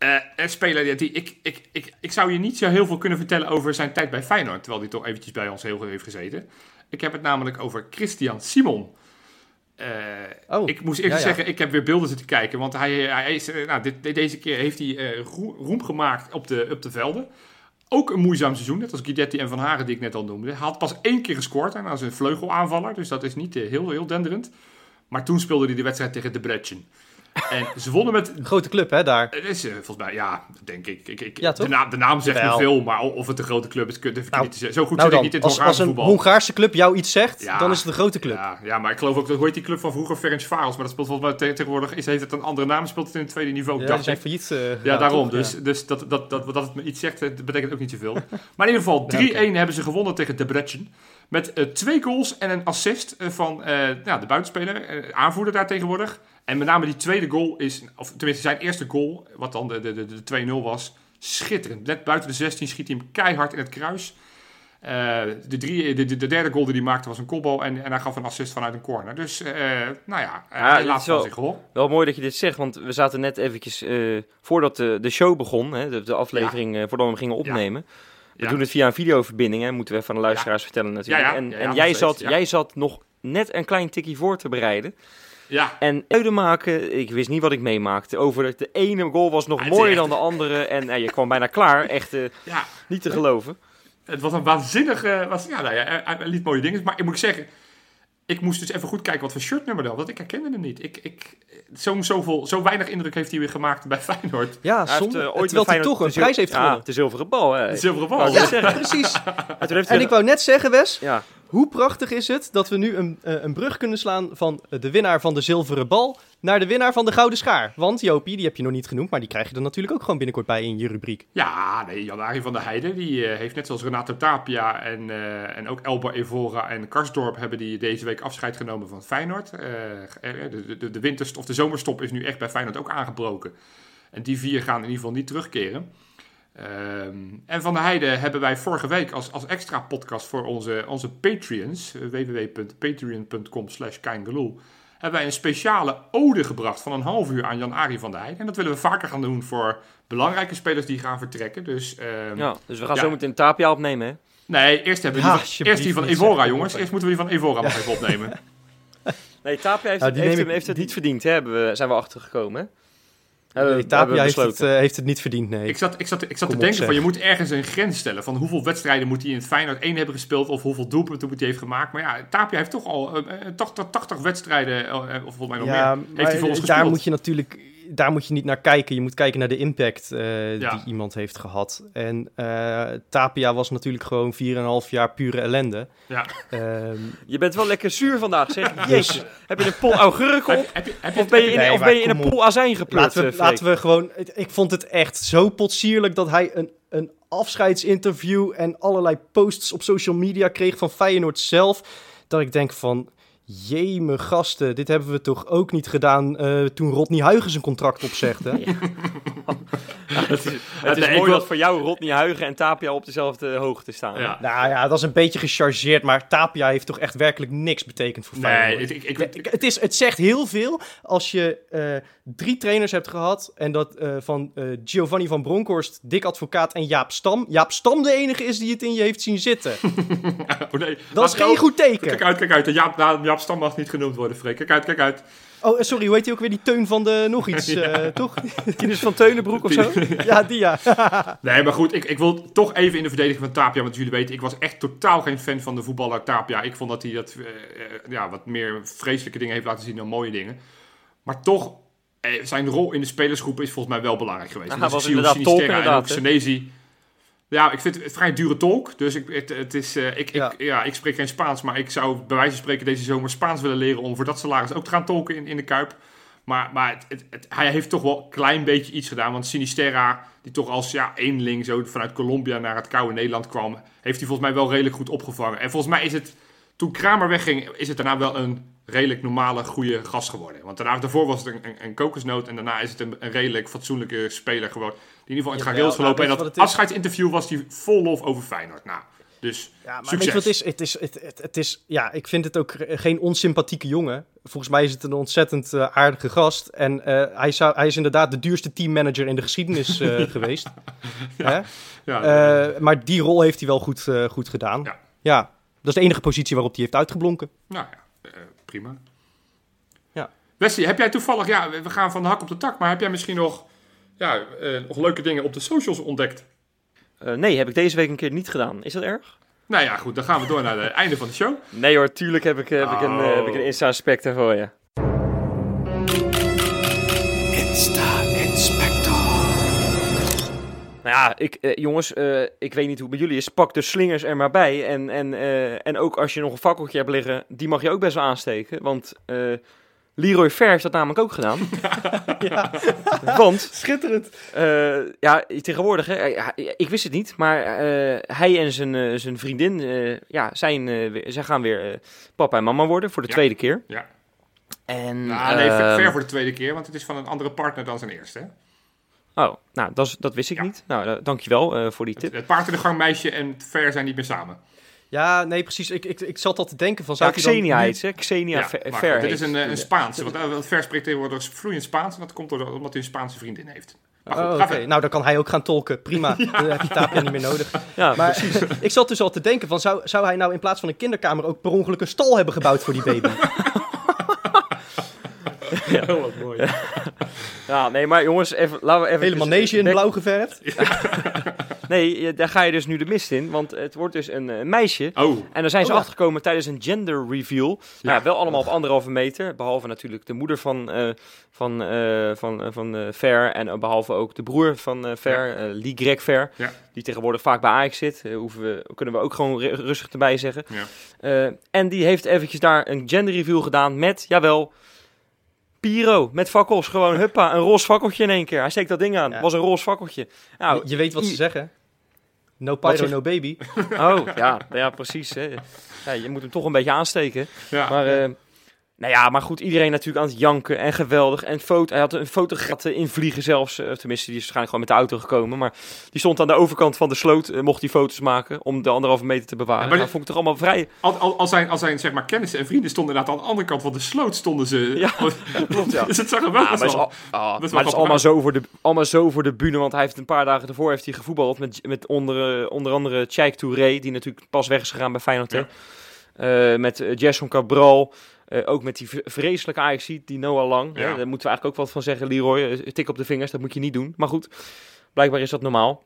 Speaker 2: Eh, een speler die, ik, ik, ik, ik zou je niet zo heel veel kunnen vertellen over zijn tijd bij Feyenoord, terwijl hij toch eventjes bij ons heel veel heeft gezeten. Ik heb het namelijk over Christian Simon. Eh,
Speaker 1: Oh,
Speaker 2: ik moest eerlijk
Speaker 1: ja, ja.
Speaker 2: zeggen, ik heb weer beelden zitten kijken, want hij, hij is, eh, nou, dit, deze keer heeft hij roem, gemaakt op de, op de velden. Ook een moeizaam seizoen, net als Guidetti en Van Haren die ik net al noemde. Hij had pas één keer gescoord en als een vleugelaanvaller, dus dat is niet heel, heel denderend. Maar toen speelde hij de wedstrijd tegen De Bretchen. En ze wonnen met
Speaker 1: Een grote club, hè, daar.
Speaker 2: het is eh, volgens mij, ja, denk ik. ik, ik
Speaker 1: Ja,
Speaker 2: de, naam, de naam zegt me
Speaker 1: Wel.
Speaker 2: veel, maar of het een grote club is, durf ik
Speaker 1: Nou,
Speaker 2: niet te zeggen. Zo goed
Speaker 1: Nou
Speaker 2: zit ik niet in het
Speaker 1: als, als
Speaker 2: Hongaarse
Speaker 1: een
Speaker 2: voetbal.
Speaker 1: Hongaarse club jou iets zegt,
Speaker 2: Ja.
Speaker 1: dan is het een grote club.
Speaker 2: Ja, ja, maar ik geloof ook, dat heet die club van vroeger, Ferencváros, maar dat speelt volgens mij te- tegenwoordig, is, heeft het een andere naam, speelt het in het tweede niveau,
Speaker 1: Ja,
Speaker 2: dacht
Speaker 1: zijn failliet. eh,
Speaker 2: Ja, daarom.
Speaker 1: toch?
Speaker 2: Dus,
Speaker 1: Ja.
Speaker 2: dus dat, dat, dat, dat het me iets zegt, eh, dat betekent ook niet zoveel. Maar in ieder geval, 3-1 hebben ze gewonnen tegen De Bretchen. Met twee goals en een assist van nou, de buitenspeler, aanvoerder daar tegenwoordig. En met name die tweede goal is, of tenminste zijn eerste goal, wat dan de, de, de, de 2-0 was, schitterend. Net buiten de 16 schiet hij hem keihard in het kruis. Eh, de, drie, de, de, de derde goal die hij maakte was een kopbal en, en hij gaf een assist vanuit een corner. Dus, eh, nou ja, eh,
Speaker 3: Ja,
Speaker 2: laat van zich horen.
Speaker 3: Wel mooi dat je dit zegt, want we zaten net eventjes, voordat de, de show begon, hè, de, de aflevering, voordat we hem gingen opnemen. We doen het via een videoverbinding, hè, moeten we even aan de luisteraars vertellen natuurlijk. En, en jij, zat, jij zat nog net een klein tikkie voor te bereiden.
Speaker 2: Ja,
Speaker 3: En uiten maken, ik wist niet wat ik meemaakte. Over de, de ene goal was nog
Speaker 2: Ah,
Speaker 3: mooier
Speaker 2: echt-
Speaker 3: dan de andere. En eh, je kwam bijna klaar, echt eh,
Speaker 2: ja.
Speaker 3: niet te geloven.
Speaker 2: Het was een waanzinnige... Was, ja, nou ja, hij, hij liet mooie dingen. Maar ik moet zeggen... Ik moest dus even goed kijken wat voor shirtnummer dat was. Want ik herkende hem niet. Ik, ik, zo, zoveel, zo weinig indruk heeft hij weer gemaakt bij Feyenoord.
Speaker 1: Ja,
Speaker 3: Hij eh,
Speaker 1: terwijl hij
Speaker 3: Feyenoord
Speaker 1: toch een prijs heeft
Speaker 3: Ja,
Speaker 1: gewonnen.
Speaker 3: de zilveren bal. Hè.
Speaker 2: De zilveren bal.
Speaker 1: Ja, precies.
Speaker 3: En toen heeft
Speaker 1: En ik wou net zeggen, Wes,
Speaker 3: ja,
Speaker 1: hoe prachtig is het dat we nu een, eh, een brug kunnen slaan van de winnaar van de zilveren bal naar de winnaar van de gouden schaar. Want Jopie, die heb je nog niet genoemd, maar die krijg je er natuurlijk ook gewoon binnenkort bij in je rubriek.
Speaker 2: Ja, nee, Jan-Arie van der Heijden, die eh, heeft net zoals Renato Tapia en, eh, en ook Elba Evora en Karsdorp hebben die deze week afscheid genomen van Feyenoord. De, de, de winterst of de zomerstop is nu echt bij Feyenoord ook aangebroken. En die vier gaan in ieder geval niet terugkeren. Ehm, en Van der Heijden hebben wij vorige week als, als extra podcast voor onze, onze Patreons, eh, www.patreon.com slash hebben wij een speciale ode gebracht van een half uur aan Jan-Arie van der Heijden. En dat willen we vaker gaan doen voor belangrijke spelers die gaan vertrekken. Dus ehm,
Speaker 3: ja, dus we gaan
Speaker 2: Ja.
Speaker 3: zo meteen Tapia opnemen. Hè?
Speaker 2: nee, eerst hebben we
Speaker 1: Ja,
Speaker 2: die van, eerst die van Evora, jongens. Eerst moeten we die van Evora nog even opnemen.
Speaker 3: Nee, Tapia heeft,
Speaker 1: die
Speaker 3: heeft, hem- het niet verdiend, hè? Hebben we, zijn we achtergekomen.
Speaker 1: Nee, Tapia heeft het,
Speaker 3: besloten.
Speaker 1: eh, heeft het niet verdiend, nee.
Speaker 2: ik zat, ik zat, ik zat
Speaker 1: Kom
Speaker 2: te denken van je moet ergens een grens stellen. Van hoeveel wedstrijden moet hij in het Feyenoord 1 hebben gespeeld. Of hoeveel doelpunten moet hij heeft gemaakt. Maar ja, Tapia heeft toch al eh, eh, 80, 80 wedstrijden, eh, of volgens mij nog
Speaker 1: ja,
Speaker 2: meer, heeft
Speaker 1: maar
Speaker 2: hij voor ons
Speaker 1: daar
Speaker 2: gespeeld.
Speaker 1: moet je natuurlijk daar moet je niet naar kijken. Je moet kijken naar de impact eh,
Speaker 2: Ja.
Speaker 1: die iemand heeft gehad. En eh, Tapia was natuurlijk gewoon 4,5 jaar pure ellende.
Speaker 2: Ja.
Speaker 1: Ehm,
Speaker 3: Je bent wel lekker zuur vandaag, zeg. Jezus, heb je een pol augurk op?
Speaker 2: Heb, heb, je- heb, je-
Speaker 3: Of ben je in,
Speaker 1: Nee,
Speaker 3: of ben je in een pol azijn gepleurd,
Speaker 1: laten, we,
Speaker 3: eh,
Speaker 1: laten we gewoon... Ik vond het echt zo potsierlijk dat hij een, een afscheidsinterview... en allerlei posts op social media kreeg van Feyenoord zelf. Dat ik denk van... Jee, mijn gasten, dit hebben we toch ook niet gedaan eh, toen Rodney Huigen zijn contract opzegde.
Speaker 3: Ja, dat is- Het is
Speaker 2: Nee, ik
Speaker 3: mooi
Speaker 2: wil-
Speaker 3: dat voor jou Rodney Huigen en Tapia op dezelfde hoogte staan.
Speaker 2: Ja.
Speaker 1: Nou ja, dat is een beetje gechargeerd, maar Tapia heeft toch echt werkelijk niks betekend voor
Speaker 2: Nee,
Speaker 1: Feyenoord.
Speaker 2: ik, ik,
Speaker 1: Ja,
Speaker 2: ik,
Speaker 1: het, is, het zegt heel veel als je eh, drie trainers hebt gehad. En dat eh, van eh, Giovanni van Bronckhorst, Dick Advocaat en Jaap Stam. Jaap Stam de enige is die het in je heeft zien zitten.
Speaker 2: oh nee.
Speaker 1: Dat is geen
Speaker 2: ik
Speaker 1: goed
Speaker 2: Kijk
Speaker 1: teken.
Speaker 2: uit, kijk uit. Jaap, nou, Jaap Stam mag niet genoemd worden, Freek. Kijk uit, kijk uit.
Speaker 1: Oh, sorry, hoe heet die ook weer? Die teun van de nog iets, eh, toch?
Speaker 3: Tinus van Teunenbroek of zo?
Speaker 1: ja, die ja.
Speaker 2: Nee, maar goed, ik, ik wil toch even in de verdediging van Tapia. Want jullie weten, ik was echt totaal geen fan van de voetballer Tapia. Ik vond dat hij dat, eh, eh, ja, wat meer vreselijke dingen heeft laten zien dan mooie dingen. Maar toch, eh, zijn rol in de spelersgroep is volgens mij wel belangrijk geweest.
Speaker 3: Ja,
Speaker 2: Want
Speaker 3: hij was
Speaker 2: ik zie hoe
Speaker 3: inderdaad tolk
Speaker 2: Sinisterra en ook
Speaker 3: inderdaad.
Speaker 2: Ja, ik vind het een vrij dure tolk. Dus ik, het, het is, ik,
Speaker 1: Ja.
Speaker 2: Ik, ja, ik spreek geen Spaans. Maar ik zou bij wijze van spreken deze zomer Spaans willen leren... om voor dat salaris ook te gaan tolken in, in de Kuip. Maar, maar het, het- het- hij heeft toch wel een klein beetje iets gedaan. Want Sinisterra, die toch als ja, eenling zo vanuit Colombia naar het koude Nederland kwam... heeft hij volgens mij wel redelijk goed opgevangen. En volgens mij is het, toen Kramer wegging... is het daarna wel een redelijk normale, goede gast geworden. Want daarna, daarvoor was het een, een, een kokosnoot... en daarna is het een, een redelijk fatsoenlijke speler geworden... die in ieder geval in het
Speaker 1: Jawel,
Speaker 2: gareel is
Speaker 1: nou,
Speaker 2: gelopen. en dat afscheidsinterview was hij vol lof over Feyenoord. Nou, dus
Speaker 1: Ja, maar
Speaker 2: succes.
Speaker 1: weet je wat het is? Het is, het, het, het is? Ja, ik vind het ook geen onsympathieke jongen. Volgens mij is het een ontzettend eh, aardige gast. En eh, hij, zou, hij is inderdaad de duurste teammanager in de geschiedenis eh, geweest. Hè?
Speaker 2: Ja,
Speaker 1: maar die rol heeft hij wel goed, goed gedaan.
Speaker 2: Ja.
Speaker 1: Dat is de enige positie waarop hij heeft uitgeblonken.
Speaker 2: Nou ja, prima.
Speaker 1: Ja.
Speaker 2: Wesley, heb jij toevallig, ja, we gaan van de hak op de tak, maar heb jij misschien nog, ja, nog leuke dingen op de socials ontdekt?
Speaker 3: Eh, nee, heb ik deze week een keer niet gedaan. Is dat erg?
Speaker 2: Nou ja, goed, dan gaan we door naar het einde van de show.
Speaker 3: Nee hoor, tuurlijk heb ik, heb ik een, eh, heb ik een
Speaker 2: Oh.
Speaker 3: Insta-aspect voor je. Nou ja, ik, eh, jongens, eh, ik weet niet hoe het bij jullie is. Pak de slingers er maar bij. En, en, eh, en ook als je nog een fakkeltje hebt liggen, die mag je ook best wel aansteken. Want eh, Leroy Ver heeft dat namelijk ook gedaan.
Speaker 1: ja,
Speaker 3: Want
Speaker 1: schitterend.
Speaker 3: eh, ja, tegenwoordig, hè, ik wist het niet, maar eh, hij en zijn, eh, zijn vriendin eh, ja, zijn, zij gaan weer papa en mama worden voor de
Speaker 2: Ja.
Speaker 3: tweede keer.
Speaker 2: Ja.
Speaker 3: En,
Speaker 2: Nou, nee, ver,
Speaker 3: ehm,
Speaker 2: ver voor de tweede keer, want het is van een andere partner dan zijn eerste. Hè?
Speaker 3: Oh, nou, dat, dat wist ik
Speaker 2: Ja.
Speaker 3: niet. Nou, dankjewel eh voor die
Speaker 2: Het,
Speaker 3: tip.
Speaker 2: het paard in de gang meisje en ver zijn niet meer samen.
Speaker 1: Ja, nee, precies. Ik, ik, ik zat al te denken van...
Speaker 3: Ja,
Speaker 1: Zou hij dan
Speaker 3: Xenia
Speaker 1: nu-
Speaker 3: heet ze. Xenia
Speaker 2: Ja,
Speaker 3: Ver.
Speaker 2: maar
Speaker 3: Ver
Speaker 2: goed, dit is een, eh, een Spaanse, want, uh, want ver spreekt tegenwoordig vloeiend Spaans en dat komt door, omdat hij een Spaanse vriendin heeft. Maar goed,
Speaker 1: Oh, oké. Nou, dan kan hij ook gaan tolken. Prima. Dan heb je Tapia niet meer nodig.
Speaker 3: Ja,
Speaker 1: Maar ik zat dus al te denken van... Zou, zou hij nou in plaats van een kinderkamer ook per ongeluk een stal hebben gebouwd voor die baby?
Speaker 2: Heel wat mooi.
Speaker 3: ja, nee, maar jongens, even, laten we even...
Speaker 1: Hele manege in
Speaker 3: back-
Speaker 1: blauw geverfd.
Speaker 3: Nee, daar ga je dus nu de mist in, want het wordt dus een eh, meisje.
Speaker 2: Oh,
Speaker 3: En daar zijn ze
Speaker 1: Oh, ja.
Speaker 3: achtergekomen tijdens een gender reveal.
Speaker 2: Ja.
Speaker 3: Ja. wel allemaal op anderhalve meter. Behalve natuurlijk de moeder van, eh van, eh van, van eh, Ver. En eh, behalve ook de broer van eh Ver, eh Lee Greg Ver.
Speaker 2: Ja.
Speaker 3: Die tegenwoordig vaak bij Ajax zit. Hoeven we, kunnen we ook gewoon ru- rustig erbij zeggen.
Speaker 2: Ja.
Speaker 3: Eh, en die heeft eventjes daar een gender reveal gedaan met, jawel... Piro, met fakkels. Gewoon, huppa, een roze fakkeltje in één keer. Hij steekt dat ding aan.
Speaker 1: Ja.
Speaker 3: was een roze fakkeltje. Nou,
Speaker 1: je, je weet wat ze
Speaker 3: i-
Speaker 1: zeggen. No pyro, no baby.
Speaker 3: Oh, ja, ja precies. Hè. Ja, je moet hem toch een beetje aansteken.
Speaker 2: ja.
Speaker 3: Maar, eh, nou ja, maar goed, iedereen natuurlijk aan het janken en geweldig. En foto, hij had een fotograaf invliegen zelfs. eh, tenminste, die is waarschijnlijk gewoon met de auto gekomen. Maar die stond aan de overkant van de sloot, eh, mocht hij foto's maken om de anderhalve meter te bewaren.
Speaker 2: Ja, maar
Speaker 3: dat vond ik toch allemaal vrij...
Speaker 2: Al, al, al zijn, al zijn zeg maar, kennissen en vrienden stonden inderdaad aan de andere kant van de sloot stonden ze.
Speaker 3: Ja, klopt, ja.
Speaker 2: dus het zag er wel
Speaker 3: Ja,
Speaker 2: best
Speaker 3: maar het is, al, ah,
Speaker 2: best wel
Speaker 3: maar het is allemaal zo, voor de, allemaal zo voor de bühne. Want hij heeft een paar dagen ervoor heeft hij gevoetbald met, met onder, eh, onder andere Tjaik Touré. Die natuurlijk pas weg is gegaan bij Feyenoord. Eh, met Jason Cabral. Eh, ook met die vreselijke ajax die Noah Lang. Hè, daar moeten we eigenlijk ook wat van zeggen. Leroy, eh, tik op de vingers, dat moet je niet doen. Maar goed, blijkbaar is dat normaal.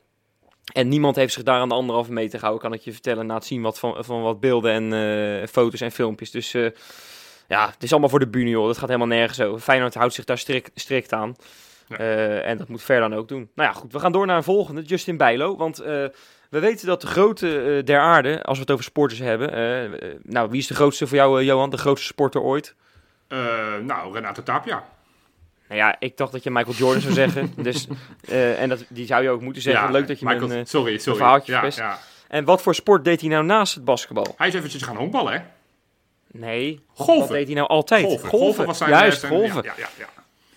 Speaker 3: En niemand heeft zich daar aan de anderhalve meter gehouden, kan ik je vertellen. Na het zien wat van, van wat beelden en eh, foto's en filmpjes. Dus ja, het is allemaal voor de bühne, joh. Dat gaat helemaal nergens over. Feyenoord houdt zich daar strikt, strikt aan.
Speaker 2: Ja.
Speaker 3: En dat moet Ver dan ook doen. Nou ja, goed. We gaan door naar een volgende. Justin Bijlo. Want we weten dat de grote eh, der aarde, als we het over sporters hebben. eh, eh, nou, wie is de grootste voor jou, Johan? De grootste sporter ooit?
Speaker 2: Nou, Renato Tapia.
Speaker 3: Nou ja, ik dacht dat je Michael Jordan zou zeggen. Dus, en dat, die zou je ook moeten zeggen.
Speaker 2: Ja,
Speaker 3: Leuk dat je
Speaker 2: Michael,
Speaker 3: eh,
Speaker 2: sorry, sorry.
Speaker 3: verhaaltje
Speaker 2: ja, ja.
Speaker 3: En wat voor sport deed hij nou naast het basketbal?
Speaker 2: Hij is eventjes gaan honkballen, hè?
Speaker 3: Nee.
Speaker 2: Golven.
Speaker 3: Wat deed hij nou altijd?
Speaker 2: Golven. Golven was zijn...
Speaker 3: Juist, golven.
Speaker 2: Ja, ja, ja,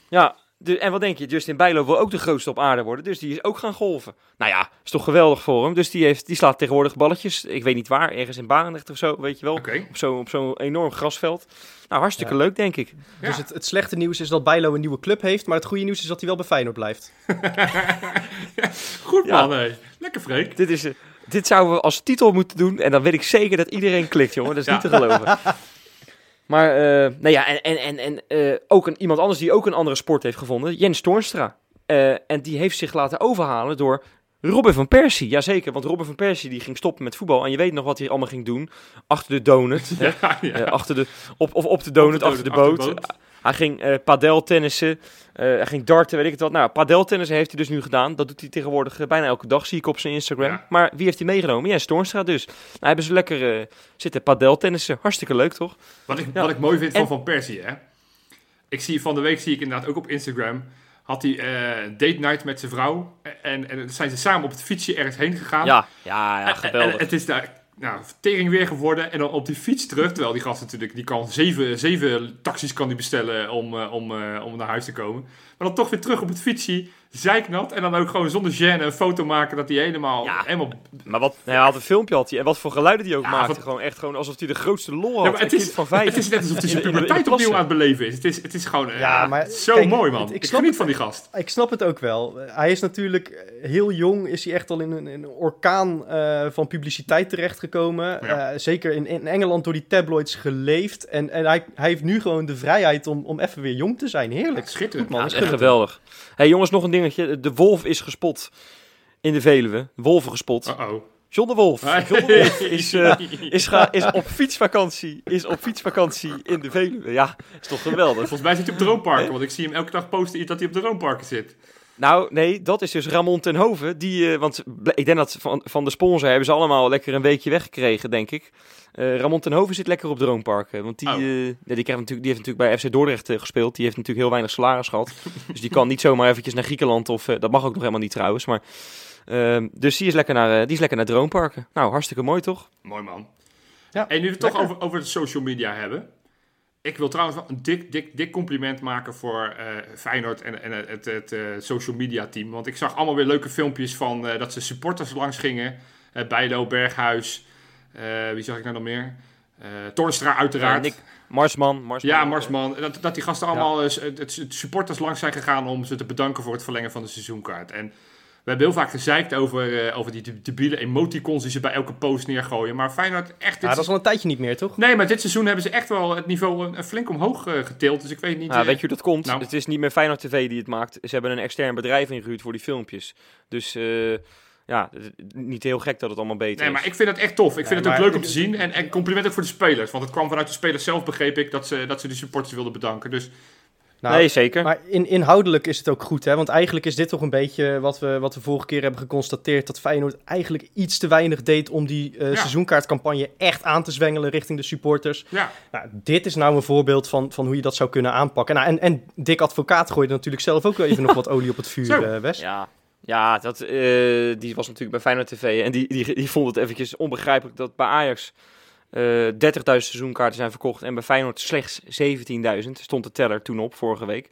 Speaker 2: ja.
Speaker 3: Ja, de, en wat denk je? Justin Bijlo wil ook de grootste op aarde worden. Dus die is ook gaan golven. Nou ja, is toch geweldig voor hem. Dus die, heeft, die slaat tegenwoordig balletjes. Ik weet niet waar, ergens in Barendrecht of zo, weet je wel.
Speaker 2: Oké.
Speaker 3: Op zo'n op zo'n enorm grasveld. Nou, hartstikke
Speaker 1: Ja.
Speaker 3: leuk, denk ik.
Speaker 2: Ja.
Speaker 1: Dus het, het slechte nieuws is dat Bijlo een nieuwe club heeft, maar het goede nieuws is dat hij wel bij Feyenoord blijft.
Speaker 2: Goed
Speaker 3: Ja.
Speaker 2: man, hé. Lekker Freek.
Speaker 3: Dit, is, dit zouden we als titel moeten doen. En dan weet ik zeker dat iedereen klikt, jongen. Dat is
Speaker 2: Ja.
Speaker 3: niet te geloven. Maar, eh, nou ja, en, en, en, en eh, ook een, iemand anders die ook een andere sport heeft gevonden. Jens Toornstra. Eh, en die heeft zich laten overhalen door Robin van Persie. Jazeker, want Robin van Persie die ging stoppen met voetbal. En je weet nog wat hij allemaal ging doen. Achter de donut.
Speaker 2: Ja, ja.
Speaker 3: Achter de, op, of op de donut,
Speaker 2: Op de
Speaker 3: achter de
Speaker 2: donut,
Speaker 3: boot.
Speaker 2: achter de boot.
Speaker 3: Hij ging eh padeltennissen, eh, hij ging darten, weet ik het wat. Nou, padeltennissen heeft hij dus nu gedaan. Dat doet hij tegenwoordig eh, bijna elke dag, zie ik op zijn Instagram.
Speaker 2: Ja.
Speaker 3: Maar wie heeft hij meegenomen? Ja, Stornstra dus. Nou, hebben ze lekker eh, zitten padeltennissen. Hartstikke leuk, toch?
Speaker 2: Wat ik,
Speaker 3: Ja.
Speaker 2: wat ik mooi vind van
Speaker 3: En-
Speaker 2: Van Persie, hè. Ik zie van de week, zie ik inderdaad ook op Instagram, had hij date night met zijn vrouw. En, en zijn ze samen op het fietsje ergens heen gegaan.
Speaker 3: Ja, ja, ja
Speaker 2: En-
Speaker 3: geweldig.
Speaker 2: En, het is daar nou, tering weer geworden. En dan op die fiets terug. Terwijl die gast natuurlijk, die kan zeven, zeven taxis kan die bestellen om, eh, om, eh, om naar huis te komen. Maar dan toch weer terug op het fietsje, zeiknat. En dan ook gewoon zonder gêne een foto maken dat hij helemaal...
Speaker 3: Ja.
Speaker 2: helemaal
Speaker 3: Maar wat, hij had een filmpje had hij, en wat voor geluiden die ook
Speaker 2: Ja,
Speaker 3: maakte.
Speaker 2: wat-
Speaker 3: Gewoon echt gewoon alsof hij de grootste lol had.
Speaker 2: Ja, maar
Speaker 3: Een
Speaker 2: het is,
Speaker 3: kind van vijf.
Speaker 2: het is net alsof hij zijn puberteit opnieuw aan het beleven is. Het is, het is gewoon eh,
Speaker 1: Ja, maar
Speaker 2: zo
Speaker 1: kijk,
Speaker 2: mooi, man.
Speaker 1: het- ik
Speaker 2: ik
Speaker 1: snap
Speaker 2: geniet
Speaker 1: het-
Speaker 2: van die gast.
Speaker 1: Ik snap het ook wel. Hij is natuurlijk eh, heel jong, is hij echt al in een, in een orkaan eh, van publiciteit terechtgekomen.
Speaker 2: Ja.
Speaker 1: Eh, zeker in, in Engeland door die tabloids geleefd. En, en hij, hij heeft nu gewoon de vrijheid om, om even weer jong te zijn. Heerlijk.
Speaker 2: Schitterend.
Speaker 1: man.
Speaker 3: Ja,
Speaker 1: is
Speaker 3: echt geweldig. hey, jongens, nog een dingetje. De wolf is gespot in de Veluwe. Wolven gespot.
Speaker 2: Uh-oh.
Speaker 3: John de Wolf. John de Wolf is, eh, is, ga, is op fietsvakantie. Is op fietsvakantie in de Veluwe. Ja, is toch geweldig.
Speaker 2: Volgens mij zit hij op droomparken, want ik zie hem elke dag posten dat hij op droomparken zit.
Speaker 3: Nou, nee, dat is dus Ramon ten Hoven. Die, eh, want ik denk dat van, van de sponsor hebben ze allemaal lekker een weekje weggekregen, denk ik. Eh Ramon ten Hoven zit lekker op droomparken. Want die,
Speaker 2: Oh.
Speaker 3: eh, die, krijgt natuurlijk, die heeft natuurlijk bij FC Dordrecht gespeeld. Die heeft natuurlijk heel weinig salaris gehad. dus die kan niet zomaar eventjes naar Griekenland. Of, dat mag ook nog helemaal niet trouwens. Maar, ehm, dus die is, lekker naar, die is lekker naar droomparken. Nou, hartstikke mooi toch?
Speaker 2: Mooi man.
Speaker 1: Ja,
Speaker 2: en nu we het toch over, over de social media hebben. Ik wil trouwens wel een dik, dik, dik compliment maken voor eh, Feyenoord en, en het, het, eh, social media team. Want ik zag allemaal weer leuke filmpjes van eh, dat ze supporters langs gingen. Bijlo, Berghuis, wie zag ik nou nog meer? Tornstra uiteraard.
Speaker 3: Nick Marsman. Marsman
Speaker 2: ja, Marsman. Dat, dat die gasten allemaal het, het supporters langs zijn gegaan om ze te bedanken voor het verlengen van de seizoenkaart. En we hebben heel vaak gezeikt over, eh, over die de- debiele emoticons die ze bij elke post neergooien. Maar Feyenoord echt...
Speaker 1: Ja, dat is al een tijdje niet meer, toch?
Speaker 2: Nee, maar dit seizoen hebben ze echt wel het niveau een, een flink omhoog eh, getild. Dus ik weet niet...
Speaker 3: Ja,
Speaker 2: eh,
Speaker 3: weet je hoe dat komt?
Speaker 2: nou.
Speaker 3: Het is niet meer Feyenoord TV die het maakt. Ze hebben een extern bedrijf ingehuurd voor die filmpjes. Dus ja, niet heel gek dat het allemaal beter
Speaker 2: Nee,
Speaker 3: is.
Speaker 2: maar ik vind het echt tof. Ik vind
Speaker 1: Nee,
Speaker 2: het ook leuk om te zien. En, en compliment ook voor de spelers. Want het kwam vanuit de spelers zelf, begreep ik, dat ze, dat ze de supporters wilden bedanken. Dus
Speaker 1: Nou,
Speaker 3: nee, zeker.
Speaker 1: Maar in, inhoudelijk is het ook goed, hè? Want eigenlijk is dit toch een beetje wat we, wat we vorige keer hebben geconstateerd. Dat Feyenoord eigenlijk iets te weinig deed om die eh,
Speaker 2: Ja.
Speaker 1: seizoenkaartcampagne echt aan te zwengelen richting de supporters.
Speaker 2: ja,
Speaker 1: Nou, dit is nou een voorbeeld van, van hoe je dat zou kunnen aanpakken. Nou, en, en Dick Advocaat gooide natuurlijk zelf ook wel even nog wat olie op het vuur,
Speaker 2: Zo.
Speaker 1: eh, Wes.
Speaker 3: Ja, ja dat, eh, die was natuurlijk bij Feyenoord TV. En die, die, die vond het eventjes onbegrijpelijk dat bij Ajax eh 30.000 seizoenkaarten zijn verkocht. En bij Feyenoord slechts 17.000. Stond de teller toen op, vorige week.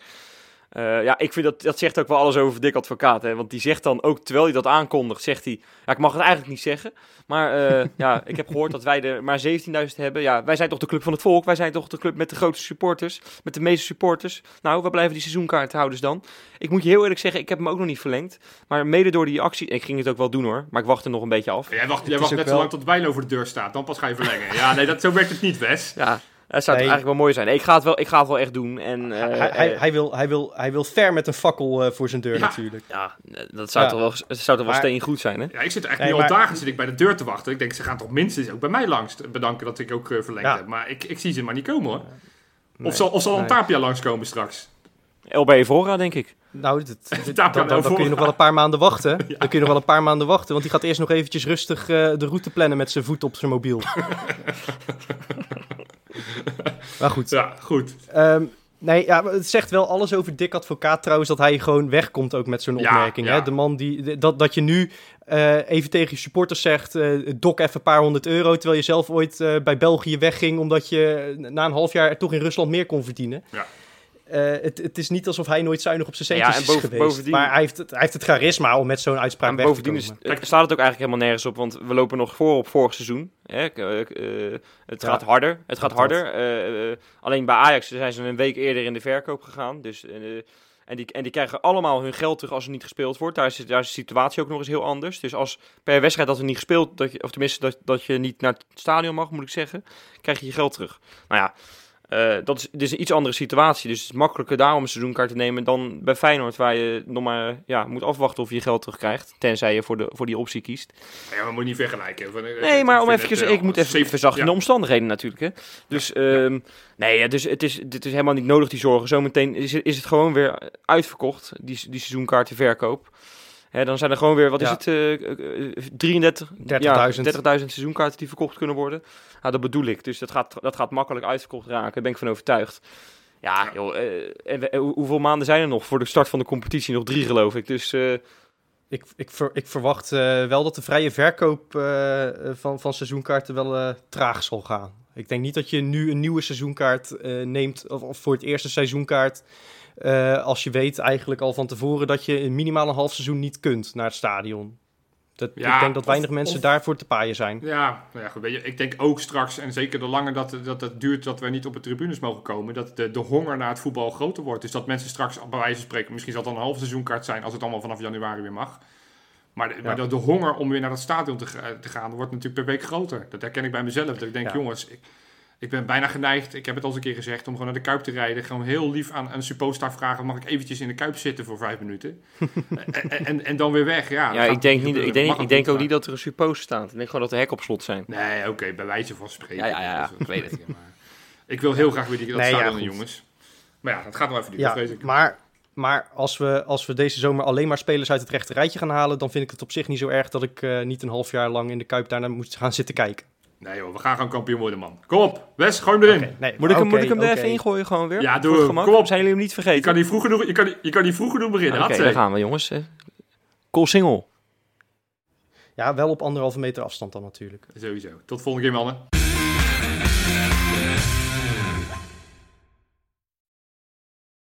Speaker 3: Eh, ja, ik vind dat, dat zegt ook wel alles over Dick Advocaat. Hè? Want die zegt dan ook, terwijl hij dat aankondigt, zegt hij... Ja, ik mag het eigenlijk niet zeggen. Maar eh, ja, ik heb gehoord dat wij er maar 17.000 hebben. Ja, wij zijn toch de club van het volk? Wij zijn toch de club met de grootste supporters? Met de meeste supporters? Nou, waar blijven die seizoenkaarthouders dan? Ik moet je heel eerlijk zeggen, ik heb hem ook nog niet verlengd. Maar mede door die actie... Ik ging het ook wel doen hoor, maar ik wacht er nog een beetje af.
Speaker 2: jij wacht, jij wacht net
Speaker 1: wel-
Speaker 2: zo lang tot Bijlo voor de deur staat. Dan pas ga je verlengen. Ja, nee, dat, zo werkt het niet, Wes.
Speaker 3: Ja, dat zou eigenlijk wel mooi zijn. Ik, ga het wel, ik ga het wel echt doen. En, eh,
Speaker 1: hij, hij,
Speaker 3: eh,
Speaker 1: hij, wil, hij, wil, hij wil ver met een fakkel eh, voor zijn deur
Speaker 2: Ja.
Speaker 1: natuurlijk.
Speaker 3: ja, dat zou
Speaker 1: Ja.
Speaker 3: toch wel, dat zou toch wel
Speaker 1: Maar-
Speaker 3: steen goed zijn, hè?
Speaker 2: Ja, ik zit er echt
Speaker 1: Nee,
Speaker 2: nu
Speaker 1: maar-
Speaker 2: al dagen zit ik bij de deur te wachten. Ik denk, ze gaan toch minstens ook bij mij langs bedanken dat ik ook eh, verlengd
Speaker 1: Ja.
Speaker 2: heb. Maar ik, ik zie ze maar niet komen hoor.
Speaker 1: Nee.
Speaker 2: Of zal, of zal een
Speaker 1: Nee.
Speaker 2: Tapia langskomen straks?
Speaker 3: LB Evora, denk ik.
Speaker 1: Nou, dan, dan, dan kun je nog wel een paar maanden wachten. Dan kun je nog wel een paar maanden wachten. Want die gaat eerst nog eventjes rustig eh, de route plannen met zijn voet op zijn mobiel. maar goed.
Speaker 2: Ja, goed.
Speaker 1: Ehm, nee, ja, het zegt wel alles over Dick Advocaat trouwens dat hij gewoon wegkomt ook met zo'n
Speaker 2: Ja,
Speaker 1: opmerking.
Speaker 2: ja.
Speaker 1: Hè? De man die, dat, dat je nu eh, even tegen je supporters zegt, eh dok even een paar honderd euro, terwijl je zelf ooit bij België wegging omdat je na een half jaar toch in Rusland meer kon verdienen.
Speaker 2: Ja.
Speaker 1: Eh, het, het is niet alsof hij nooit zuinig op zijn
Speaker 3: Ja,
Speaker 1: centjes
Speaker 3: en boven-
Speaker 1: is geweest.
Speaker 3: bovendien-
Speaker 1: Maar hij heeft, het, hij heeft het charisma om met zo'n uitspraak
Speaker 3: En
Speaker 1: weg
Speaker 3: bovendien
Speaker 1: te komen.
Speaker 3: eh, staat het ook eigenlijk helemaal nergens op, want we lopen nog voor op vorig seizoen. Hè? eh, het
Speaker 1: Ja,
Speaker 3: gaat harder. Het gaat harder. Alleen bij Ajax zijn ze een week eerder in de verkoop gegaan. Dus, en, die, en die krijgen allemaal hun geld terug als er niet gespeeld wordt. Daar is, daar is de situatie ook nog eens heel anders. Dus als per wedstrijd dat er niet gespeeld, dat je, of tenminste dat, dat je niet naar het stadion mag, moet ik zeggen, krijg je je geld terug. Nou ja, eh, dat is, een iets andere situatie. Dus het is makkelijker daar om een seizoenkaart te nemen dan bij Feyenoord, waar je nog maar ja, moet afwachten of je je geld terugkrijgt. Tenzij je voor, de, voor die optie kiest.
Speaker 2: Ja, we moeten niet vergelijken. Eh,
Speaker 3: Nee, maar om
Speaker 2: vind
Speaker 3: even,
Speaker 2: het, eh,
Speaker 3: ik moet even verzachten
Speaker 2: ja.
Speaker 3: de omstandigheden natuurlijk. Hè. Dus, ehm, nee, ja, dus het is, dit is helemaal niet nodig, die zorgen. Zometeen is, het- is het gewoon weer uitverkocht, die, die seizoenkaartenverkoop. Hè, dan zijn er gewoon weer, wat is het, eh, 33,
Speaker 1: 30.000.
Speaker 3: ja, 30.000 seizoenkaarten die verkocht kunnen worden. Nou, dat bedoel ik. Dus dat gaat, dat gaat makkelijk uitverkocht raken, daar ben ik van overtuigd. Ja, joh, eh, en eh, hoe- hoeveel maanden zijn er nog voor de start van de competitie? Nog drie, geloof ik. Dus eh,
Speaker 1: Ik, ik, ver- ik verwacht wel dat de vrije verkoop van, van seizoenkaarten wel traag zal gaan. Ik denk niet dat je nu een nieuwe seizoenkaart neemt, of, of voor het eerste seizoenkaart, eh, als je weet eigenlijk al van tevoren dat je minimaal een half seizoen niet kunt naar het stadion. Dat,
Speaker 2: Ja,
Speaker 1: ik denk dat
Speaker 2: of-
Speaker 1: weinig mensen
Speaker 2: of-
Speaker 1: daarvoor te paaien zijn.
Speaker 2: Ja, nou ja goed, weet je, ik denk ook straks, en zeker de langer dat, dat het duurt dat we niet op de tribunes mogen komen, dat de, de honger naar het voetbal groter wordt. Dus dat mensen straks, bij wijze van spreken, misschien zal het dan een half seizoenkaart zijn, als het allemaal vanaf januari weer mag. Maar, de, maar de, de honger om weer naar het stadion te, ga- te gaan, wordt natuurlijk per week groter. Dat herken ik bij mezelf. Dat ik denk, jongens, ik, ik ben bijna geneigd, ik heb het al eens een keer gezegd, om gewoon naar de Kuip te rijden. Gewoon heel lief aan een suppostar vragen, mag ik eventjes in de Kuip zitten voor vijf minuten? en, en, en dan weer weg. Ja,
Speaker 3: ja, ik denk,
Speaker 2: niet
Speaker 3: ik denk, ik denk ook niet dat er een suppost staat. Ik denk gewoon dat de hek op slot zijn.
Speaker 2: Nee, oké, bij wijze van spreken.
Speaker 3: Ja, ja, ja, ik weet het.
Speaker 2: maar ik wil heel graag weer die, dat
Speaker 1: Nee,
Speaker 2: stadion jongens. Maar ja, dat gaat nog even duren,
Speaker 1: Ja,
Speaker 2: vrees ik.
Speaker 1: maar, maar als, we, als we deze zomer alleen maar spelers uit het rechte rijtje gaan halen, dan vind ik het op zich niet zo erg dat ik eh, niet een half jaar lang in de Kuip daarna moet gaan zitten kijken.
Speaker 2: Nee joh, we gaan gewoon kampioen worden, man. Kom op, Wes, gooi hem erin.
Speaker 1: Nee,
Speaker 3: Moet ik, hem, moet ik hem er
Speaker 1: oké.
Speaker 3: even ingooien gewoon weer?
Speaker 2: Ja, doe hem. Kom op.
Speaker 3: Zijn jullie hem niet
Speaker 2: Je
Speaker 3: vergeten?
Speaker 2: kan niet vroeg genoeg, je kan, niet- je kan niet vroeg genoeg beginnen.
Speaker 3: Oké, daar gaan we jongens. hè. Cool single.
Speaker 1: Ja, wel op anderhalve meter afstand dan natuurlijk.
Speaker 2: Sowieso. Tot volgende keer, mannen.